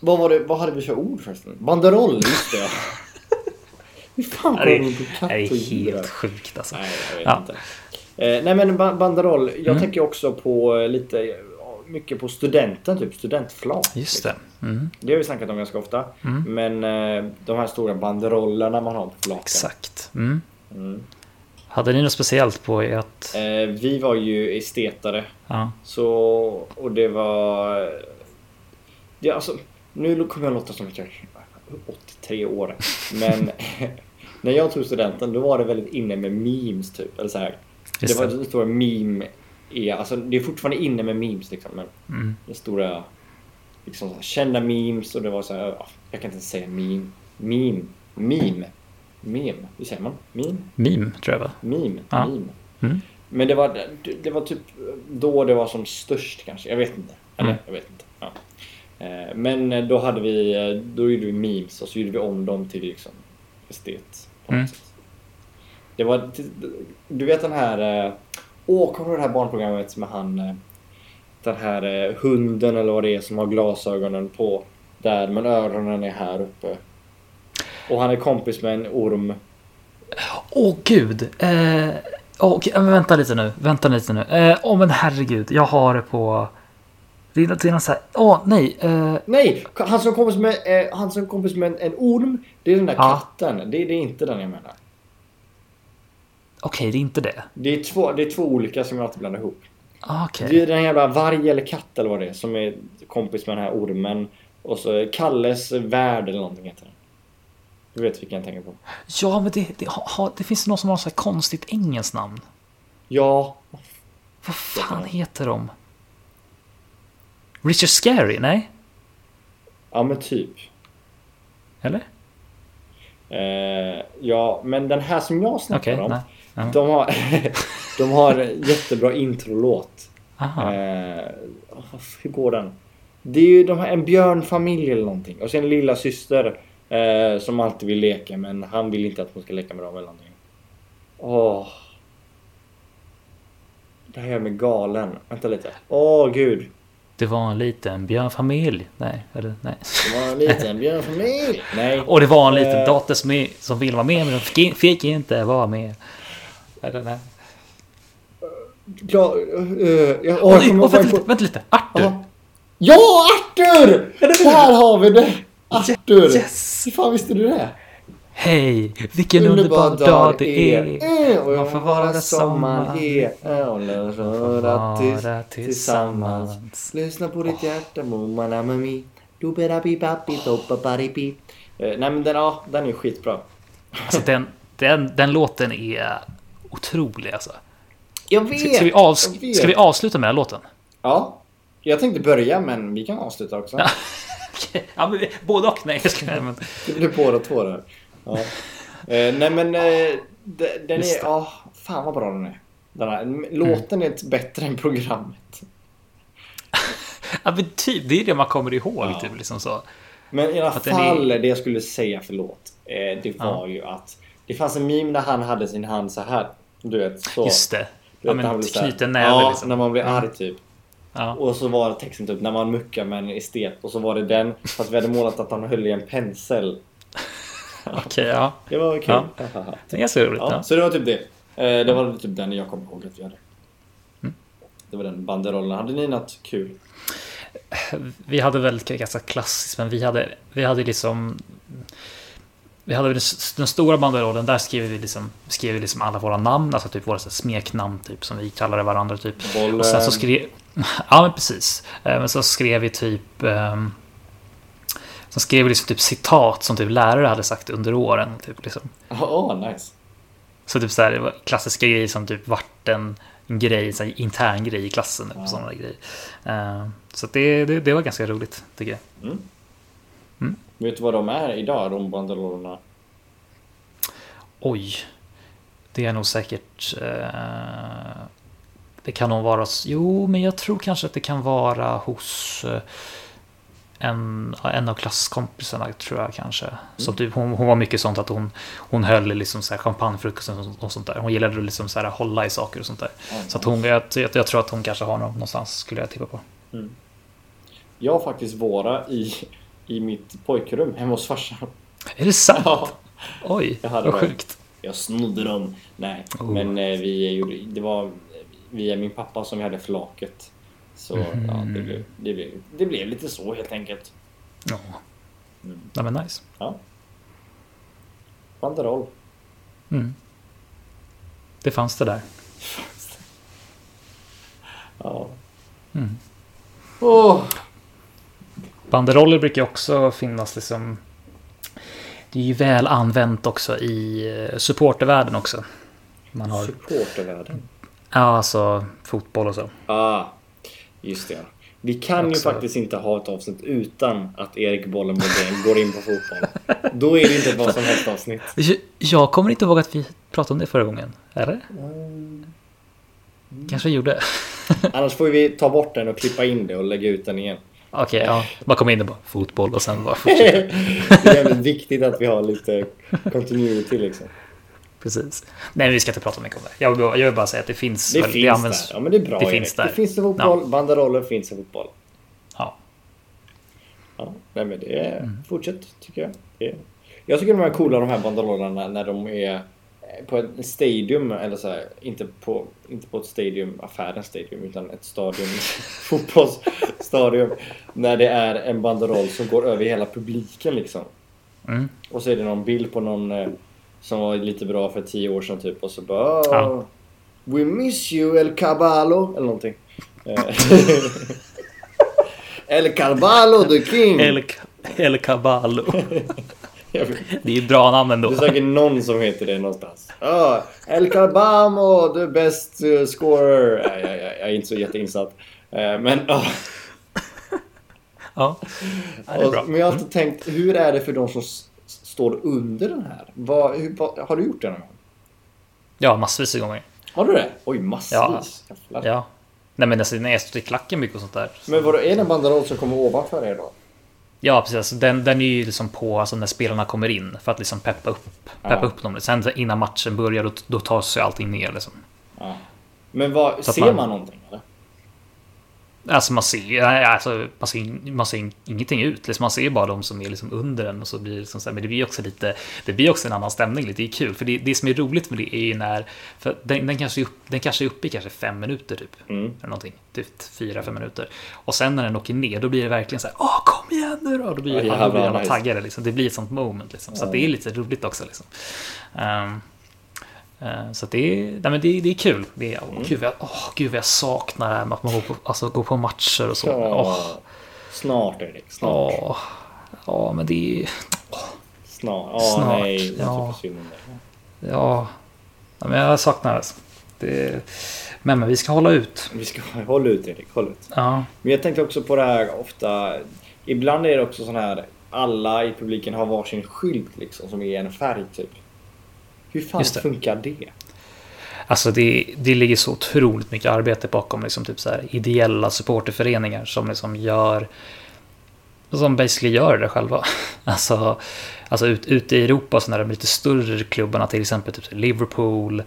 Vad, var det, vad hade vi för ord förresten? Banderoll, just det. Hur fan Ja, det är- på katt Det är helt sjukt alltså. Nej, jag vet Ja. inte. Eh, nej men ba- banderoll. Jag Mm. tänker också på eh, lite... mycket på studenten, typ studentflak. Just det. Mm, Det har vi snackat om ganska ofta. Men eh, de här stora banderollerna man har på flaken. exakt. Mm. Mm. Hade ni något speciellt på ert... Eh, vi var ju estetare. Ja. Så, och det var... Ja, alltså, nu kommer jag låta som att jag är 83 år. Men när jag tog studenten då var det väldigt inne med memes typ. Eller så här. Det var det. stora meme... är- Alltså, det är fortfarande inne med memes liksom. Men Mm. den stora... Liksom här, kända memes och det var så här... ja, Jag kan inte säga meme. Meme. Meme. Meme. Hur säger man? Meme? Meme, tror jag va? Meme. Ja. Meme. Mm. Men det var, det var typ då det var som störst kanske. Jag vet inte. Eller Mm. jag vet inte. Ja. Eh, Men då hade vi, eh, då gjorde vi memes och så gjorde vi om dem till liksom estet. på något Mm. sätt. Det var, du vet den här, eh, åh kommer du det här barnprogrammet med han, eh, den här eh, hunden eller vad det är som har glasögonen på där men öronen är här uppe. Och han är kompis med en orm. Åh gud! Eh, okej, men vänta lite nu. Vänta lite nu. Eh, Åh men herregud, jag har det på... Det är något- det är något så här... Åh nej! Eh, Nej, han som kompis med, eh, han som kompis med en, en orm, det är den där Ja. katten. Det, det är inte den jag menar. Okej, det är inte det. Det är två, det är två olika som jag alltid blandar ihop. Ah, Okej. Det är den jävla varg eller katt eller vad det är som är kompis med den här ormen. Och så Kalles värld eller någonting heter den. Du vet vilken jag tänker på. Ja, men det, det, ha, det finns någon som har så här konstigt engelskt namn. Ja, Vad fan heter de? Richard Scary? Nej? ja men typ. Eller? Eh, ja, men den här som jag snackar Okej, om. nej. Ja. De har, de har jättebra introlåt. Aha. Eh, hur går den? Det är ju de här, en björnfamilj eller någonting. Och sen en lilla syster eh, som alltid vill leka men han vill inte att hon ska leka med dem eller någonting. Åh. Det här gör mig galen. Vänta lite. Åh gud. Det var en liten björnfamilj. Nej, eller nej. Det var en liten björnfamilj. Nej. Och det var en liten Eh. dotter som, som ville vara med men fick, fick inte vara med. Eller nej. Ja, uh, jag, kommer åh, på vänta, lite, vänta lite. Arthur! Ja. Ja, Arthur! Där har vi det! Arthur! Yes! Hur fan visste du det? Hej! Vilken underbar dag det är. Eh, Och Man jag får vara som man är. Och röra tills- tillsammans. Lyssna på ditt hjärta, mumma mami. Du bera pi papi toppa pari pi. Eh, Nej men den, ja, den är skitbra. Alltså den, den, den låten är otrolig alltså. Jag vet! Ska, ska, vi, jag vet. ska vi avsluta med den här låten? Ja. Jag tänkte börja men vi kan avsluta också. Ja. Ja, men vi- både och. Nej, jag ska, men, Det blir båda två där. Ja. Eh, nej men eh, de- den Just är... Ja, fan vad bra den är. Den här, låten är ett bättre än programmet. ja, men typ, det är det man kommer ihåg. Ja. Typ, liksom så. Men i alla Att fall, är- det jag skulle säga för låt. Eh, det var ju att det fanns en meme där han hade sin hand så här. Du vet, så. Just det. Du Ja, vet, när han men knyter näven Ja, liksom. när man blir arg typ. Ja. Och så var texten typ när man muckar med en estet och så var det den fast vi hade målat att han höll i en pensel. Okej, ja. Det var kul. Det är ganska roligt. Ja, Ja. så det var typ det. Eh, det var typ den jag kommer ihåg att vi hade. Mm. Det var den banderollen. Hade ni något kul? Vi hade väl ganska klassiskt, men vi hade, vi hade liksom... Vi hade den stora banderollen, där skrev vi liksom, skrev vi liksom alla våra namn, alltså typ våra smeknamn typ, som vi kallade varandra typ. Bollen. Och sen så skrev... Ja, men precis. Eh, Men så skrev vi typ... Um, så skrev vi liksom typ citat som typ lärare hade sagt under åren. Typ, liksom. Oh, nice. Så typ så här, det var klassiska grejer som typ vart en, en grej, så här, intern grej i klassen. Typ, Ja. sådana grejer. Eh, så det, det, det var ganska roligt, tycker jag. Mm. Mm. Vet du vad de är idag, de banderollerna? Oj. Det är nog säkert... Eh, det kan nog vara... Jo, men jag tror kanske att det kan vara hos eh, en, en av klasskompisarna, tror jag kanske. Så typ, hon, hon var mycket sånt att hon, hon höll liksom så här champagnefrukosten och, och sånt där. Hon gillade att liksom så här hålla i saker och sånt där. Så att hon, jag, jag, jag tror att hon kanske har någon någonstans, skulle jag tippa på. Jag har faktiskt våra i, i mitt pojkrum hemma hos farsan. Är det sant? Ja, Oj, Jag hade vad sjukt. jag snodde dem. Nej, Oh. men eh, vi gjorde, det var via min pappa som vi hade flaket. Så ja, det, blev, det, blev, det blev lite så helt enkelt. Ja. ja men nice. Ja. Banderoll. Mm. Det fanns det där. Ja. Mm. Åh. Banderoller brukar också finnas liksom. Det är ju väl använt också i eh, supportervärlden också. Man har, Supportervärlden. ja alltså fotboll och så. Ah, just det. Vi kan Också- ju faktiskt inte ha ett avsnitt utan att Erik Bollen går in på fotboll. Då är det inte vad som helst avsnitt. Jag- kommer inte ihåg att vi pratade om det förra gången. Eller? Kanske vi gjorde. Annars får vi ta bort den och klippa in det och lägga ut den igen. Okej, ja. Bara komma in och bara fotboll och sen bara fortsätta. Det är jävligt viktigt att vi har lite continuity liksom. Precis. Nej, vi ska inte prata mycket om det. Jag vill bara, jag vill bara säga att det finns. Det väl- finns används- där. Ja men det är bra det Erik. finns där. Det finns i fotboll. Banderoller finns i fotboll. Ja. Ja, nej men det är... Mm. Fortsätt tycker jag. Det är... Jag tycker de är coola de här banderollerna när de är på ett stadium eller så här, inte på, inte på ett stadium, affärens stadium utan ett stadion, fotbollsstadium. När det är en banderoll som går över hela publiken liksom. Mm. Och så är det någon bild på någon eh, som var lite bra för tio år sedan typ och så bara "Oh, Ja. We miss you El Caballo eller någonting. Eh, El Caballo the King. El, El Caballo. Det är ju bra namn ändå. Det är säkert någon som heter det någonstans. Ah, El Carbamo, the best uh, scorer. Nej, jag, jag, jag är inte så jätteinsatt. Eh, men, ah, Ja, ja det är bra. men jag har alltid tänkt, hur är det för de som står under den här? Vad, hur, vad, har du gjort det någon gång? Ja, massvis av gånger. Har du det? Oj, massvis. Ja. Ja. Nej men alltså, när jag står i klacken mycket och sånt där. Men vadå, är det en banderoll som kommer ovanför er då? Ja, precis. Alltså, Den, den är ju liksom på alltså, när spelarna kommer in för att liksom peppa upp, peppa Ja. upp dem. Sen innan matchen börjar, då, då tar sig allting ner liksom. Ja. Men vad, ser man- man någonting eller? Alltså man ser, alltså, man ser, man ser ingenting ut. Liksom, man ser bara de som är liksom under den och så blir det liksom så här, Men det blir också lite, det blir också en annan stämning. Lite. Det är kul, för det, det som är roligt med det är ju när, för den, den, kanske upp, den kanske är uppe i kanske fem minuter typ. Mm. Eller någonting, typ fyra, fem minuter. Och sen när den åker ner, då blir det verkligen så här, åh kom igen nu då! Då blir, Ja, alla, jävlar, då blir alla nice. taggade liksom. Det blir ett sånt moment liksom. Så att det är lite roligt också liksom. Eh, så att det är, nej men det, det är kul. Det är, Mm. gud, vad jag, åh, gud vad jag saknar det här med att man går på, alltså, går på matcher och så. Ja. Åh, Snart Erik, snart. ja, men det är... Snart. Ja, Snart, nej. Ja. Ja, ja men jag saknar det. det. Men, men vi ska hålla ut. Vi ska hålla ut Erik, håll ut. Ja, Men jag tänkte också på det här ofta. Ibland är det också sån här. Alla i publiken har varsin skylt liksom som är en färg typ. Hur fan Just det. funkar det? alltså det, det ligger så otroligt mycket arbete bakom liksom typ så här ideella supporterföreningar som liksom gör som basically gör det själva. Alltså, alltså ut, ute i Europa så när de lite större klubbarna, till exempel typ Liverpool.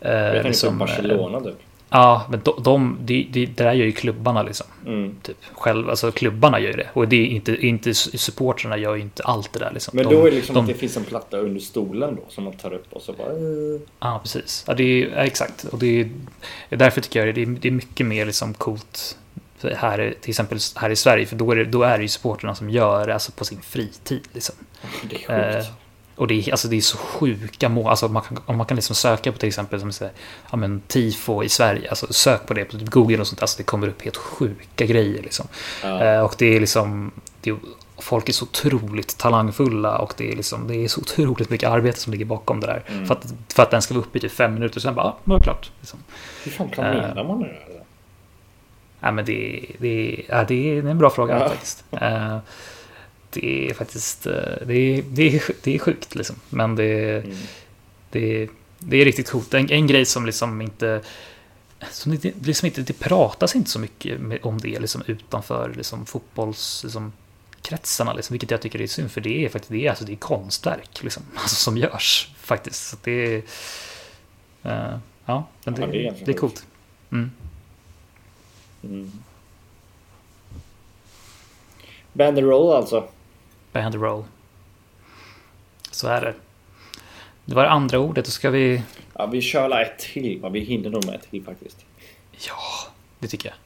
Eh, Jag tänkte liksom, Barcelona typ. Ja, men de, de, de, de, det där gör ju klubbarna liksom. Mm. Typ själv, alltså klubbarna gör ju det. Och det är inte, inte supportrarna gör ju inte allt det där liksom. Men då är det liksom att det finns en platta under stolen då som man tar upp och så bara... eh. Ja, precis. Ja, det är, ja, exakt. Och det är, därför tycker jag det är, det är mycket mer liksom coolt här, till exempel här i Sverige. För då är det, då är det ju supporterna som gör det alltså på sin fritid. Liksom. Det är sjukt. Eh, och det är, alltså, det är så sjuka mål. Alltså, man kan, om man kan liksom söka på till exempel som säger, ja, men, tifo i Sverige. Alltså, sök på det på typ Google och sånt. Alltså, det kommer upp helt sjuka grejer. Liksom. Ja. Eh, och det är liksom... Det är, folk är så otroligt talangfulla och det är, liksom, det är så otroligt mycket arbete som ligger bakom det där. Mm. För, att, för att den ska vara uppe i typ fem minuter och sen bara, ja, nu är det klart. Liksom. Hur fan planerar man det där? Ja, men det, det, ja, det är en bra fråga Ja. faktiskt. Eh, det är faktiskt eh, det är, det är, det är sjukt liksom. Men det, Mm. det, det är riktigt coolt. En, en grej som liksom inte som det, liksom inte, det pratas inte så mycket om det liksom utanför liksom fotbolls liksom, kretsarna, liksom, vilket jag tycker är synd, för det är faktiskt det är, alltså, det är konstverk liksom, alltså, som görs faktiskt. Så det är, eh, ja, det, Ja, det är det, är coolt. Mm. Mm. Banderoll alltså. Band roll. Så är det. Det var det andra ordet, då ska vi... Ja, vi kör ett till? Vi hinner nog med ett till faktiskt. Ja, det tycker jag.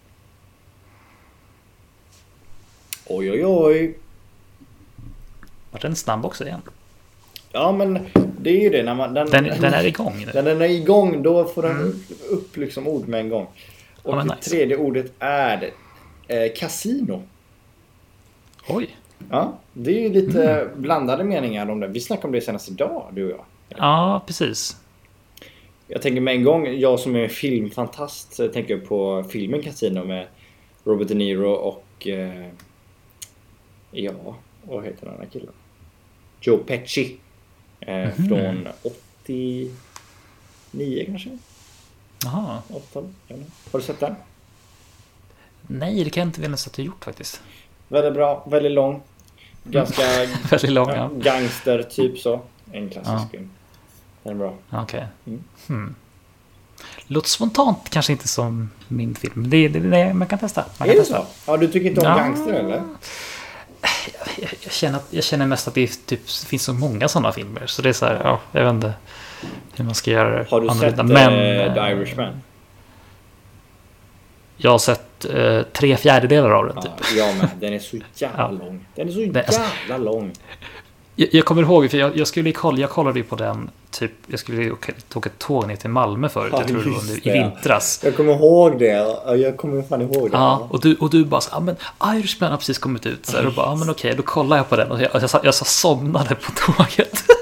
Oj, oj, oj. Var den snabb också igen? Ja, men det är ju det när man... Den, Den, den är igång nu. När den är igång då får den upp liksom ord med en gång. Och Ja, det nice. tredje ordet är eh, kasino. Oj. Ja, det är ju lite Mm. blandade meningar om det. Vi snackade om det senast idag, du och jag. Ja, precis. Jag tänker med en gång, jag som är filmfantast tänker på filmen Casino med Robert De Niro och... Eh, ja, vad heter den här killen? Joe Pesci. Eh, Mhm. Från 89 kanske? Jaha. 80 eller? Har du sett den? Nej, det kan jag inte minnas att du gjort faktiskt. Väldigt bra, väldigt lång. Ganska Väldigt lång, ja, ja. gangster typ så. En klassisk film. Den är bra. Okej. Mm. Hmm. Låter spontant kanske inte som min film. Det, det, det, man kan testa. Man Är kan det testa. så? Ja, du tycker inte om Ja. gangster eller? Jag, jag, känner att, jag känner mest att det är typ, finns så många sådana filmer. Så det är så här, ja, jag vet inte hur man ska göra det Har du sett Men, eh, The eh, Irishman? Jag har sett eh, tre fjärdedelar av den typ. Ja, jag med. Den är så jävla lång. Den är så alltså- jävla lång. Jag, jag kommer ihåg, för jag, jag skulle kolla, jag kollade ju på den typ, jag skulle åka, åka tåg ner till Malmö förut. Ja, jag tror det var under, i vintras. Jag kommer ihåg det. Ja, Jag kommer fan ihåg det. Ja, och du, och du bara så, ja men Irishman har precis kommit ut. Så här, och bara, ja men okej, då kollar jag på den. Och jag, jag, sa- jag sa somnade på tåget.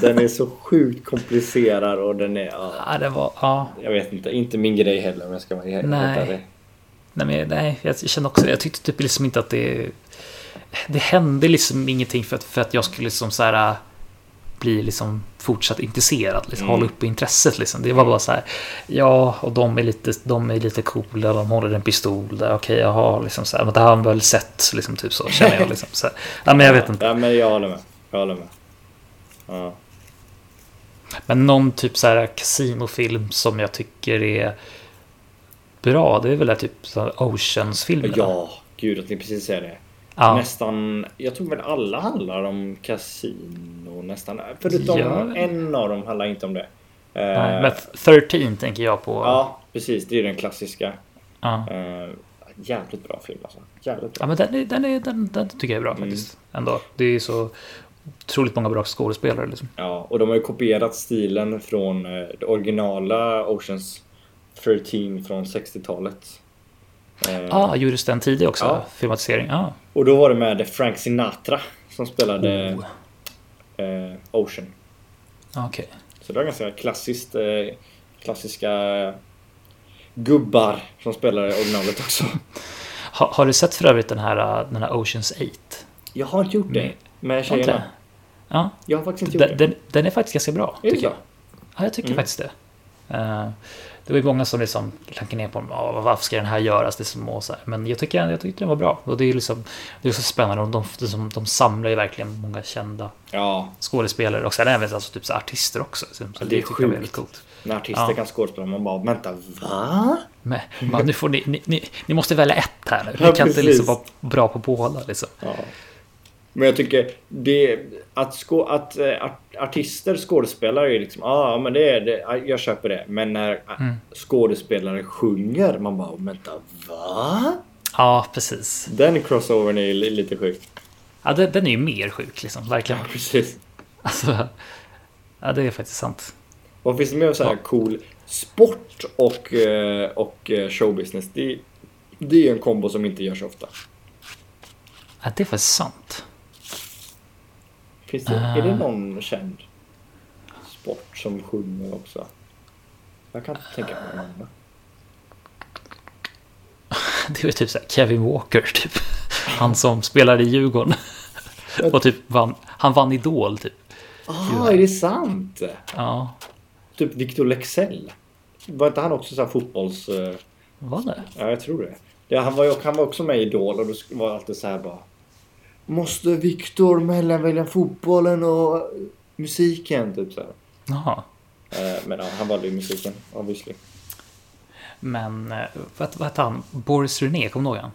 Den är så sjukt komplicerad och den är... Ja, Ja, det var, ja. jag vet inte. Inte min grej heller om jag ska vara helt Nej. ärlig. Nej, men, nej, jag känner också det. Jag tyckte typ liksom inte att det... Det hände liksom ingenting för att, för att jag skulle liksom så här äh, bli liksom fortsatt intresserad, liksom Mm. hålla uppe intresset liksom. Det var bara så här, ja, och de är lite, de är lite coola, de håller en pistol där, okej, jag har liksom så här, men det har han väl sett, liksom typ så, känner jag liksom. Så här. Ja, men jag vet inte. Ja, men jag håller med. Jag håller med. Ja. Men någon typ så här kasinofilm som jag tycker är bra, det är väl där typ Oceans-filmerna. Ja, gud jag tänkte precis säga det. ja. Nästan, jag tror väl alla handlar om kasino nästan. Förutom Ja. en av dem handlar inte om det. Eh, Nej, men 13 tänker jag på. Ja, precis. Det är den klassiska. Ja. Eh, jävligt bra film alltså. Jävligt bra. Ja, men den, är, den, är, den, den tycker jag är bra Mm. faktiskt. Ändå. Det är så otroligt många bra skådespelare liksom. Ja, och de har ju kopierat stilen från eh, det originala Oceans 13 från 60-talet. Eh, Ja, ah, gjordes den tidig också? Ja. Filmatisering? Ja. Och då var det med Frank Sinatra som spelade Oh. eh, Ocean. Ah, Okej. Så det var ganska klassiskt. Eh, klassiska gubbar som spelar i originalet också. Ha, har du sett för övrigt den här, den här Oceans 8? Jag har inte gjort det. Med tjejerna. inte? Ja, Jag har faktiskt inte gjort den, det. den, den är faktiskt ganska bra. Är tycker jag. Ja, jag tycker Mm. faktiskt det. Eh, det var ju många som liksom klankade ner på. "Ja, varför ska den här göras? Det små så här. Men jag tycker, jag tyckte den var bra. Och det är liksom det är så spännande. De, de, de, samlar ju verkligen många kända Ja, skådespelare och sen även alltså typ så artister också. Så, så det är sjukt. väldigt coolt. när artister Ja. kan skådespela. Man bara, vänta, va? Men, man, nu får ni, ni, ni, ni måste välja ett här nu. Ni Ja, kan inte liksom vara bra på båda liksom. Ja. Men jag tycker det att, skå, att eh, art, artister skådespelar är liksom, ja ah, men det är det, jag köper det. Men när Mm. skådespelare sjunger, man bara, vänta, va? Ja, precis. Den crossovern är li- lite sjuk. Ja, den, den är ju mer sjuk liksom. Verkligen. Precis. Alltså, ja, det är faktiskt sant. Vad finns det mer så här cool? Sport och, eh, och eh, showbusiness. Det, det är en kombo som inte görs ofta. Ja, det är faktiskt sant. Finns det, Ah. Är det någon känd sport som sjunger också? Jag kan inte tänka mig någon. Det är typ så Kevin Walker, typ. Han som spelade i Djurgården. Och typ vann, han vann Idol, typ. Ah, är det sant? Ja, Typ Victor Lexell. Var inte han också så här fotbolls... var det? Ja, jag tror det. Ja, han, var han var också med i Idol och då var det alltid så här bara... Måste Victor mellan välja fotbollen och musiken? Typ så här. Jaha. Eh, Men ja, han valde ju musiken, obviously. Men, eh, vad, vad hette han? Boris René, kommer du ihåg han?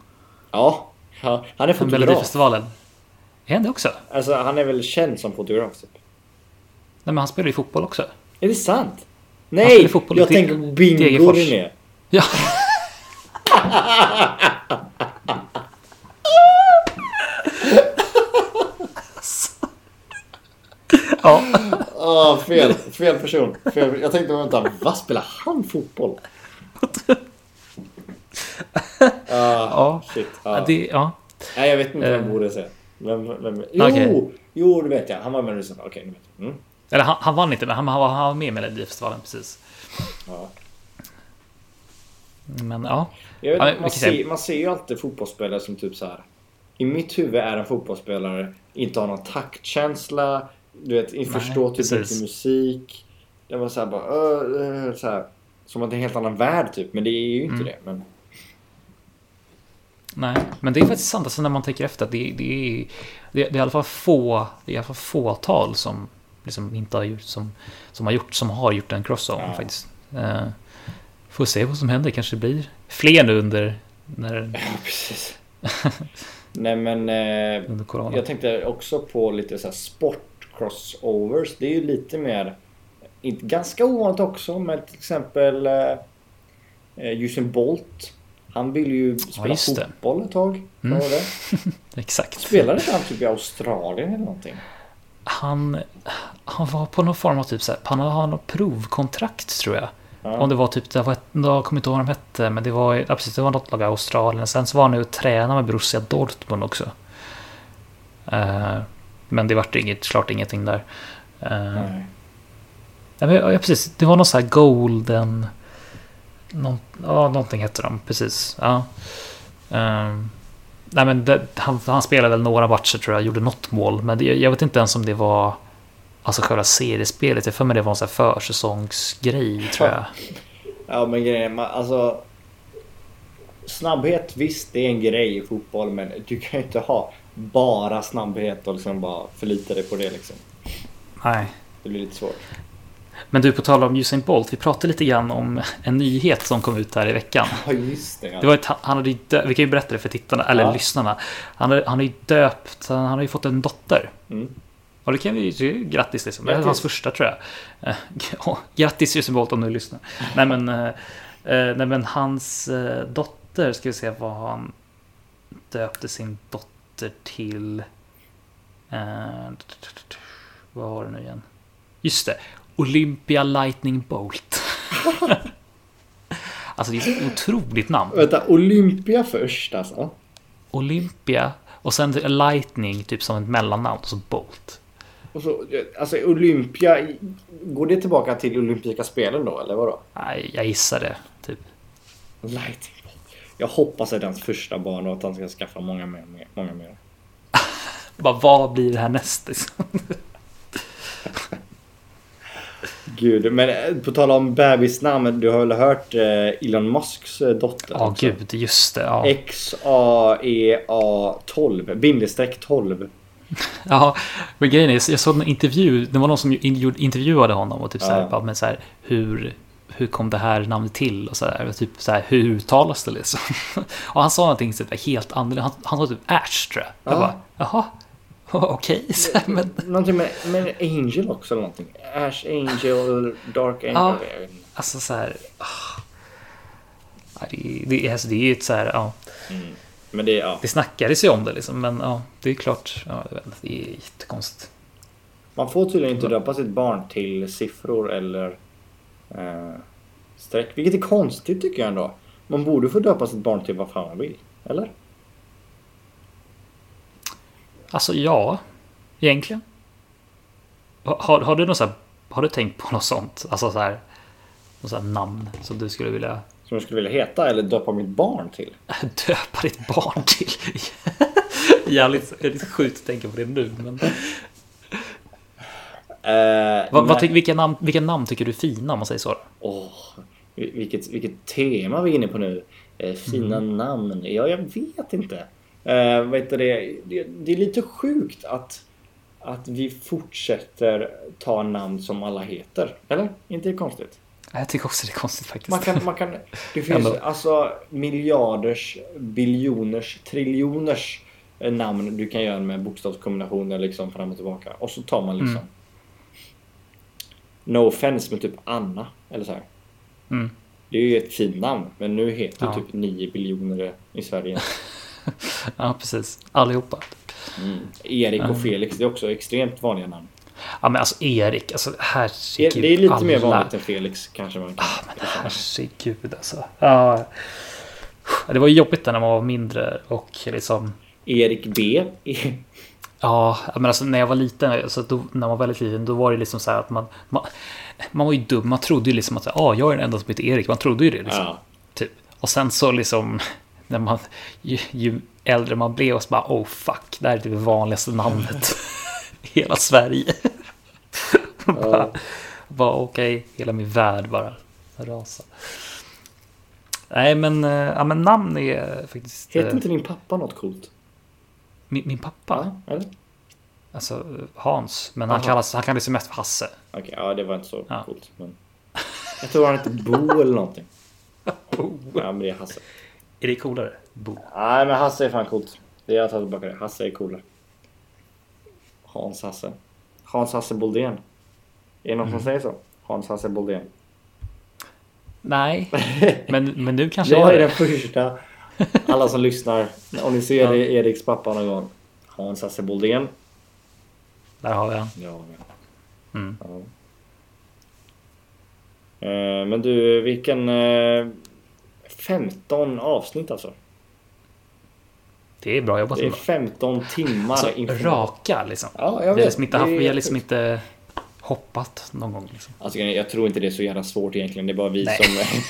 Ja, han är Från fotograf. Melodifestivalen. Är han det också? Alltså, han är väl känd som fotograf. Typ. Nej, men han spelar ju fotboll också. Är det sant? Nej! jag tänker på Bingo. René. Ja. Ja, Ah, fel, fel person. Fel. Jag tänkte vänta, vad spelar han fotboll? Ah, ja. shit. ja. Ah. Det, ja. Nej, jag vet inte Eh. jag borde säga. Vem, vem, jo, Okej. jo, det vet jag. Han var med i Melodifestivalen. Okej, nu vet jag. Mm. Eller han, han vann inte, men han, han, var, han var med i Melodifestivalen precis. Ja. Men ja. Vet, Ja, man, ser, man ser ju alltid fotbollsspelare som typ så här. I mitt huvud är en fotbollsspelare inte har någon taktkänsla. Du vet, inte Nej, förstår typ precis. inte musik. Det var så här bara... Uh, så här, som att det är en helt annan värld typ. Men det är ju inte Mm. det. Men, Nej, men det är faktiskt sant. Alltså när man tänker efter. att Det, det, är, det, det är i alla fall få, det är i alla fall fåtal som liksom inte har gjort, som, som har gjort, som har gjort en crossover Ja. faktiskt. Eh, får se vad som händer. Kanske det blir fler nu under, när, ja, precis. Nej men... Eh. Jag tänkte också på lite så här sport-crossovers. Det är ju lite mer... Inte, ganska ovanligt också, men till exempel eh, Usain Bolt. Han ville ju spela det. fotboll ett tag. Mm. Det? Exakt. Spelade inte han typ i Australien eller någonting? Han, han var på någon form av typ så här, han har något provkontrakt tror jag. Ja. Om det var typ, det var ett, jag kommer inte ihåg vad de hette, men det var, ja, precis, det var något lag i Australien. Sen så var han nu och tränade med Borussia Dortmund också. Eh, men det vart inget, klart ingenting där. Uh, Nej. ja, men, ja, precis, det var någon så här golden... Någon, ja, någonting hette de, precis. Ja. Ehm, nej, men det, han, han spelade väl några matcher tror jag, gjorde något mål. Men det, jag vet inte ens om det var alltså själva seriespelet. Jag för mig det var en sån här försäsongsgrej tror jag. Ja men grejen man, alltså... Snabbhet, visst det är en grej i fotboll men du kan ju inte ha bara snabbhet och liksom bara förlita dig på det liksom. Nej. Det blir lite svårt. Men du, på tal om Usain Bolt, vi pratade lite grann om en nyhet som kom ut här i veckan. Ja just det. Ja. Det var ett, han hade ju dö- vi kan ju berätta det för tittarna, eller Ja. lyssnarna. Han har, han ju döpt, han har ju fått en dotter. Mm. Och det kan vi ju, grattis liksom. Det är Grattis. hans första tror jag. Eh, grattis Usain Bolt om du lyssnar. nej men, eh, eh, nej men hans dotter, ska vi se vad han döpte sin dotter till. Eh, vad var det nu igen? Just det, Olympia Lightning Bolt. alltså det är ett otroligt namn. Vänta, Olympia först alltså? Olympia och sen Lightning typ som ett mellannamn och så Bolt. Och så, alltså Olympia, går det tillbaka till Olympiska spelen då eller vadå? Nej, jag gissar det. Typ. Lightning. Jag hoppas att det är hans första barn och att han ska skaffa många mer. Många mer. Bara, vad blir det här näst? liksom? Gud, men eh, på tal om bebisnamn, du har väl hört eh, Elon Musks eh, dotter? Ja, också? gud, just det. Ja. X-A-E-A 12, bindestreck 12. ja, men grejen är, jag såg en intervju. Det var någon som intervjuade honom och typ så här, Ja. men så här, hur, hur kom det här namnet till? Och så och typ så här, hur uttalas det liksom? och han sa någonting typ, helt annorlunda. Han, han sa typ Ash tror jag. Jag Ja. bara, jaha, okej. Här, men Någonting med, med Angel också eller någonting. Ash Angel, Dark Angel. Ja. jag alltså så här. ah. Det, det, alltså, det är ju ett så här, ja. Men det, ja. Det snackades ju om det liksom, men ja, det är klart. Ja, jag det är jättekonstigt. Man får tydligen inte döpa sitt barn till siffror eller eh, streck. Vilket är konstigt tycker jag ändå. Man borde få döpa sitt barn till vad fan man vill. Eller? Alltså ja, egentligen. Har, har du något så här, har du tänkt på något sånt? Alltså så här, något så här namn som du skulle vilja Som jag skulle vilja heta eller döpa mitt barn till. döpa ditt barn till? Jävligt, jävligt sjukt att tänka på det nu. Men, Eh, vad, vad vilka, namn, vilka namn tycker du är fina om man säger så? Åh, vilket, vilket tema vi är inne på nu. Eh, fina namn. Ja, jag vet inte. Eh, vet du det, det, det är lite sjukt att, att vi fortsätter ta namn som alla heter. Eller? Inte det konstigt? Jag tycker också det är konstigt faktiskt. Man kan, man kan, det finns alltså miljarders, biljoners, triljoners namn du kan göra med bokstavskombinationer liksom fram och tillbaka. Och så tar man liksom Mm. No offense med typ Anna. Eller så här. Mm. Det är ju ett fint namn. Men nu heter Ja. typ 9 biljoner i Sverige. Ja, precis. Allihopa. Mm. Erik och. Felix, det är också extremt vanliga namn. Ja men alltså Erik, alltså herregud. det är lite mer alla- vanligt än Felix kanske man kan. Ah, men herregud alltså. Ja. Det var jobbigt när man var mindre och liksom Erik B. Ja, men alltså när jag var liten, alltså då, när man var väldigt liten, då var det liksom så här att man, man, man var ju dum, man trodde ju liksom att ah, jag är den enda som heter Erik, man trodde ju det liksom. Ja. Typ. Och sen så liksom, när man, ju, ju äldre man blev, och så bara oh fuck, det här är typ det vanligaste namnet i hela Sverige. bara, bara okej, hela min värld bara rasar. Nej men, eh, ja, men namn är faktiskt... Heter eh, inte din pappa något coolt? Min, min pappa, Eller? alltså Hans, men han Aha. kallas, han kallas ju mest för Hasse. Okej, ja det var inte så Ja. coolt. Men... Jag tror han hette Bo eller någonting. Ja men det är Hasse. Är det coolare? Bo. Nej men Hasse är fan coolt. Det är jag tar tillbaka det. Hasse är coolare. Hans Hasse. Hans Hasse Boldén. Är det någon Mm. som säger så? Hans Hasse Boldén. Nej, men, men nu kanske Jag jag är är den det. första. Alla som lyssnar. Om ni ser Ja. Eriks pappa någon gång. Hans Hasse Boldén. Där har vi han. Ja. Mm. ja. Eh, Men du, vilken... eh, 15 avsnitt alltså. Det är bra jobbat. Det är ändå. 15 timmar. Alltså, raka liksom. Ja, jag Vi har vet. liksom inte, haft, Det vi har liksom inte hoppat någon gång. Liksom. Alltså, jag tror inte det är så jävla svårt egentligen. Det är bara vi Nej. som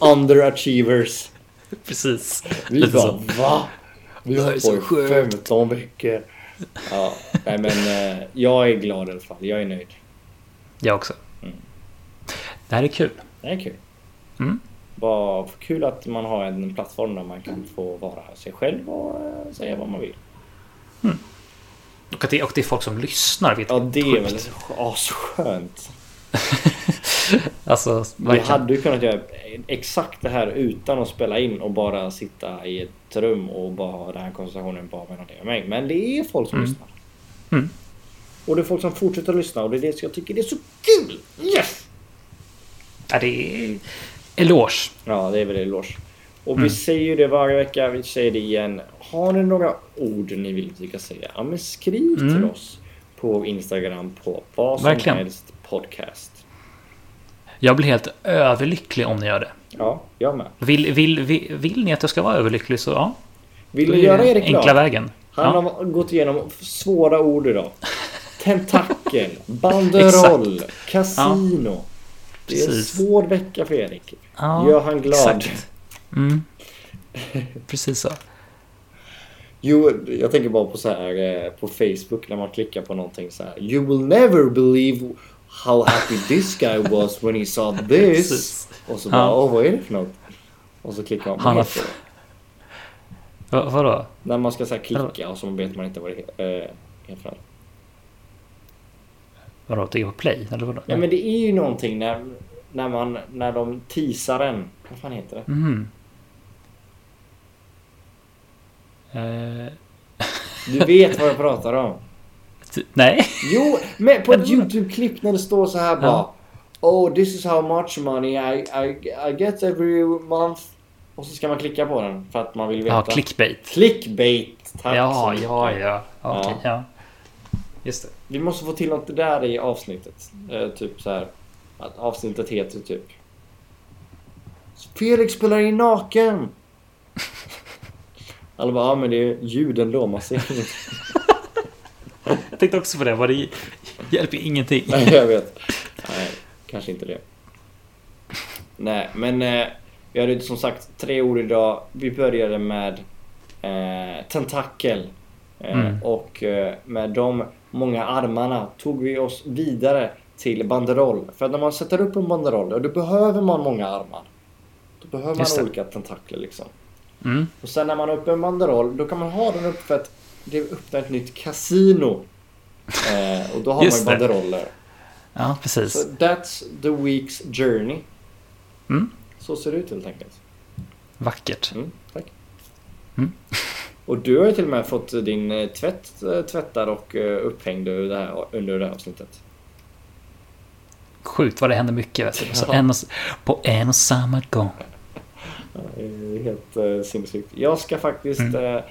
underachievers. Precis. Vi Lite bara så. va? Vi här har på i sjukt. 15 veckor. Ja, nej men eh, jag är glad i alla fall. Jag är nöjd. Jag också. Mm. Det här är kul. Det är kul. Mm. Vad kul att man har en plattform där man kan få vara sig själv och eh, säga vad man vill. Och, att det, och det är folk som lyssnar. Vet Ja, det är väl asskönt. Alltså, Vi verkligen. hade ju kunnat göra exakt det här utan att spela in och bara sitta i ett rum och bara ha den här konversationen bara mellan dig och mig. Men det är folk som Mm. lyssnar. Mm. Och det är folk som fortsätter att lyssna och det är det som jag tycker det är så kul! Yes! Ja, det är eloge. Ja, det är väl eloge. Och Mm. vi säger ju det varje vecka, vi säger det igen. Har ni några ord ni vill att vi ska säga? Ja, men skriv till Mm. oss på Instagram på vad som Verkligen. helst podcast. Jag blir helt överlycklig om ni gör det. Ja, jag med. Vill, vill, vill, vill ni att jag ska vara överlycklig så ja. Vill är göra Erik Enkla glad? vägen. Han Ja. har gått igenom svåra ord idag. Tentakel, banderoll, kasino. Det är en svår vecka för Erik. Ja, Gör han glad. Mm. Precis så. Jo, jag tänker bara på så här eh, på Facebook när man klickar på någonting så här. You will never believe how happy this guy was when he saw this. Och så bara, åh vad är det för något? Och så klickar man på Han det. Va, vadå? När man ska så klicka och så vet man inte vad det eh, för något. Vadå? Trycka på play? Eller vadå? Ja men det är ju någonting när, när man, när de teasar en. Vad fan heter det? Eh, Du vet vad jag pratar om. nej. Jo, men på ett? YouTube-klipp när det står så här bara. Ja. Oh, this is how much money I, I, I get every month. Och så ska man klicka på den för att man vill veta. Ja, clickbait. Clickbait. Tack Ja, mycket. ja, ja. Okej, Ja. ja. Just det. Vi måste få till något där i avsnittet. Eh, typ så här. Att avsnittet heter typ. Felix spelar in naken. Alla bara, ja men det är ljuden då, man ser inget. Tänkte också på det. Vad det hjälper ingenting. Nej, jag vet. Nej, kanske inte det. Nej, men eh, vi hade som sagt tre ord idag. Vi började med eh, tentakel. Eh, Mm. Och eh, med de många armarna tog vi oss vidare till banderoll. För när man sätter upp en banderoll, då behöver man många armar. Då behöver man olika tentakler liksom. Mm. Och sen när man har uppe en banderoll, då kan man ha den uppe för att det öppnar ett nytt kasino. Eh, och då har man ju banderoller. Ja, precis. Så that's the week's journey. Mm. Så ser det ut helt enkelt. Vackert. Mm, tack. Mm. Och du har ju till och med fått din eh, tvätt eh, tvättad och eh, upphängd under det här, under det här avsnittet. Sjukt vad det händer mycket. Vet du. Så Ja. en och, på en och samma gång. Ja, helt uh, sinnessjukt. Jag ska faktiskt Mm. eh,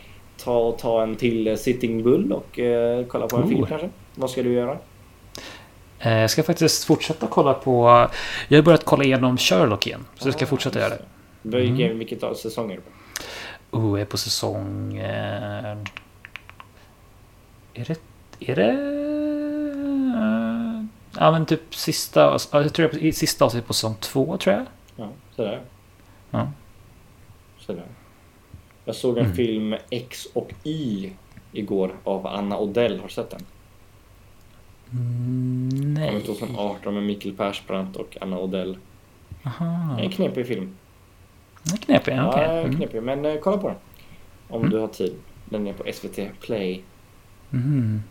ta, ta en till Sitting Bull och eh, kolla på en Oh. film kanske. Vad ska du göra? Eh, Jag ska faktiskt fortsätta kolla på... Jag har börjat kolla igenom Sherlock igen. Så jag ska Ah, fortsätta göra det. Mm. Vilket av säsonger? Oh, jag är på säsong... Eh, är det... Är det... eh, Ja men typ sista... ja, Jag tror jag är på sista avsnittet på säsong två tror jag. Ja, sådär. Ja. Sådär. Jag såg en Mm. film X och Y igår av Anna Odell. Har du sett den? Mm, Från nej. 2018 med Mikael Persbrandt och Anna Odell. Aha. En knepig film. Är knepig. Ja, okej. Mm. knepig. Men eh, kolla på den. Om Mm. du har tid. Den är på SVT Play. Mm.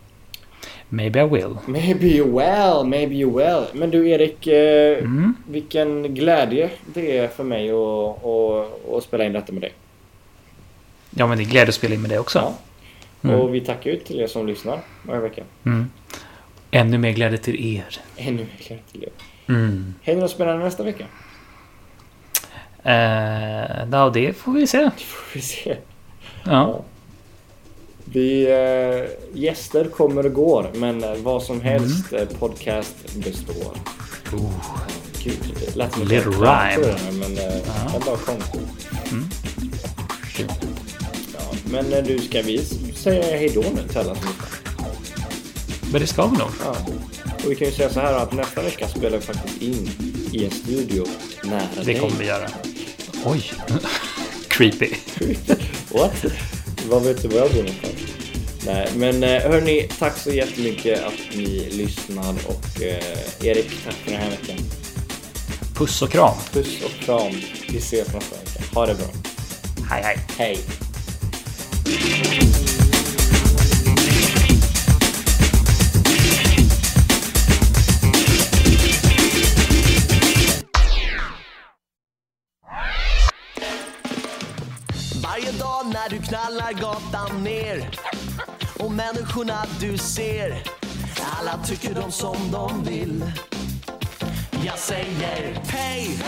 Maybe I will. Maybe you will, maybe you will. Men du Erik, eh, Mm. vilken glädje det är för mig att, att, att spela in detta med dig. Ja men det är glädje att spela in med dig också. Mm. Och vi tackar ju till er som lyssnar varje vecka. Mm. Ännu mer glädje till er. Ännu mer glädje till er. Mm. Händer något spännande nästa vecka? Eh, ja, det får vi se. Det får vi se. Ja. Vi, eh, gäster kommer och går, men eh, vad som helst eh, podcast består. Oh. Gud, det lät som Little rhyme. det men eh, Ja. jag bara kom. Mm. Men eh, du, ska vi säga hej då nu till alla som? Men det ska vi nog. Ja. Och vi kan ju säga så här att nästa vecka spelar vi faktiskt in i en studio nära Det dig. kommer vi göra. Oj. Creepy. What? Vad vet du var jag bor någonstans? Nej, men eh, hörni, tack så jättemycket att ni lyssnar och eh, Erik, tack för den här veckan. Puss och kram. Puss och kram. Vi ses nästa vecka. Ha det bra. Hej hej. Hej! Varje dag när du knallar gatan ner och människorna du ser alla tycker de som de vill. Jag säger hej!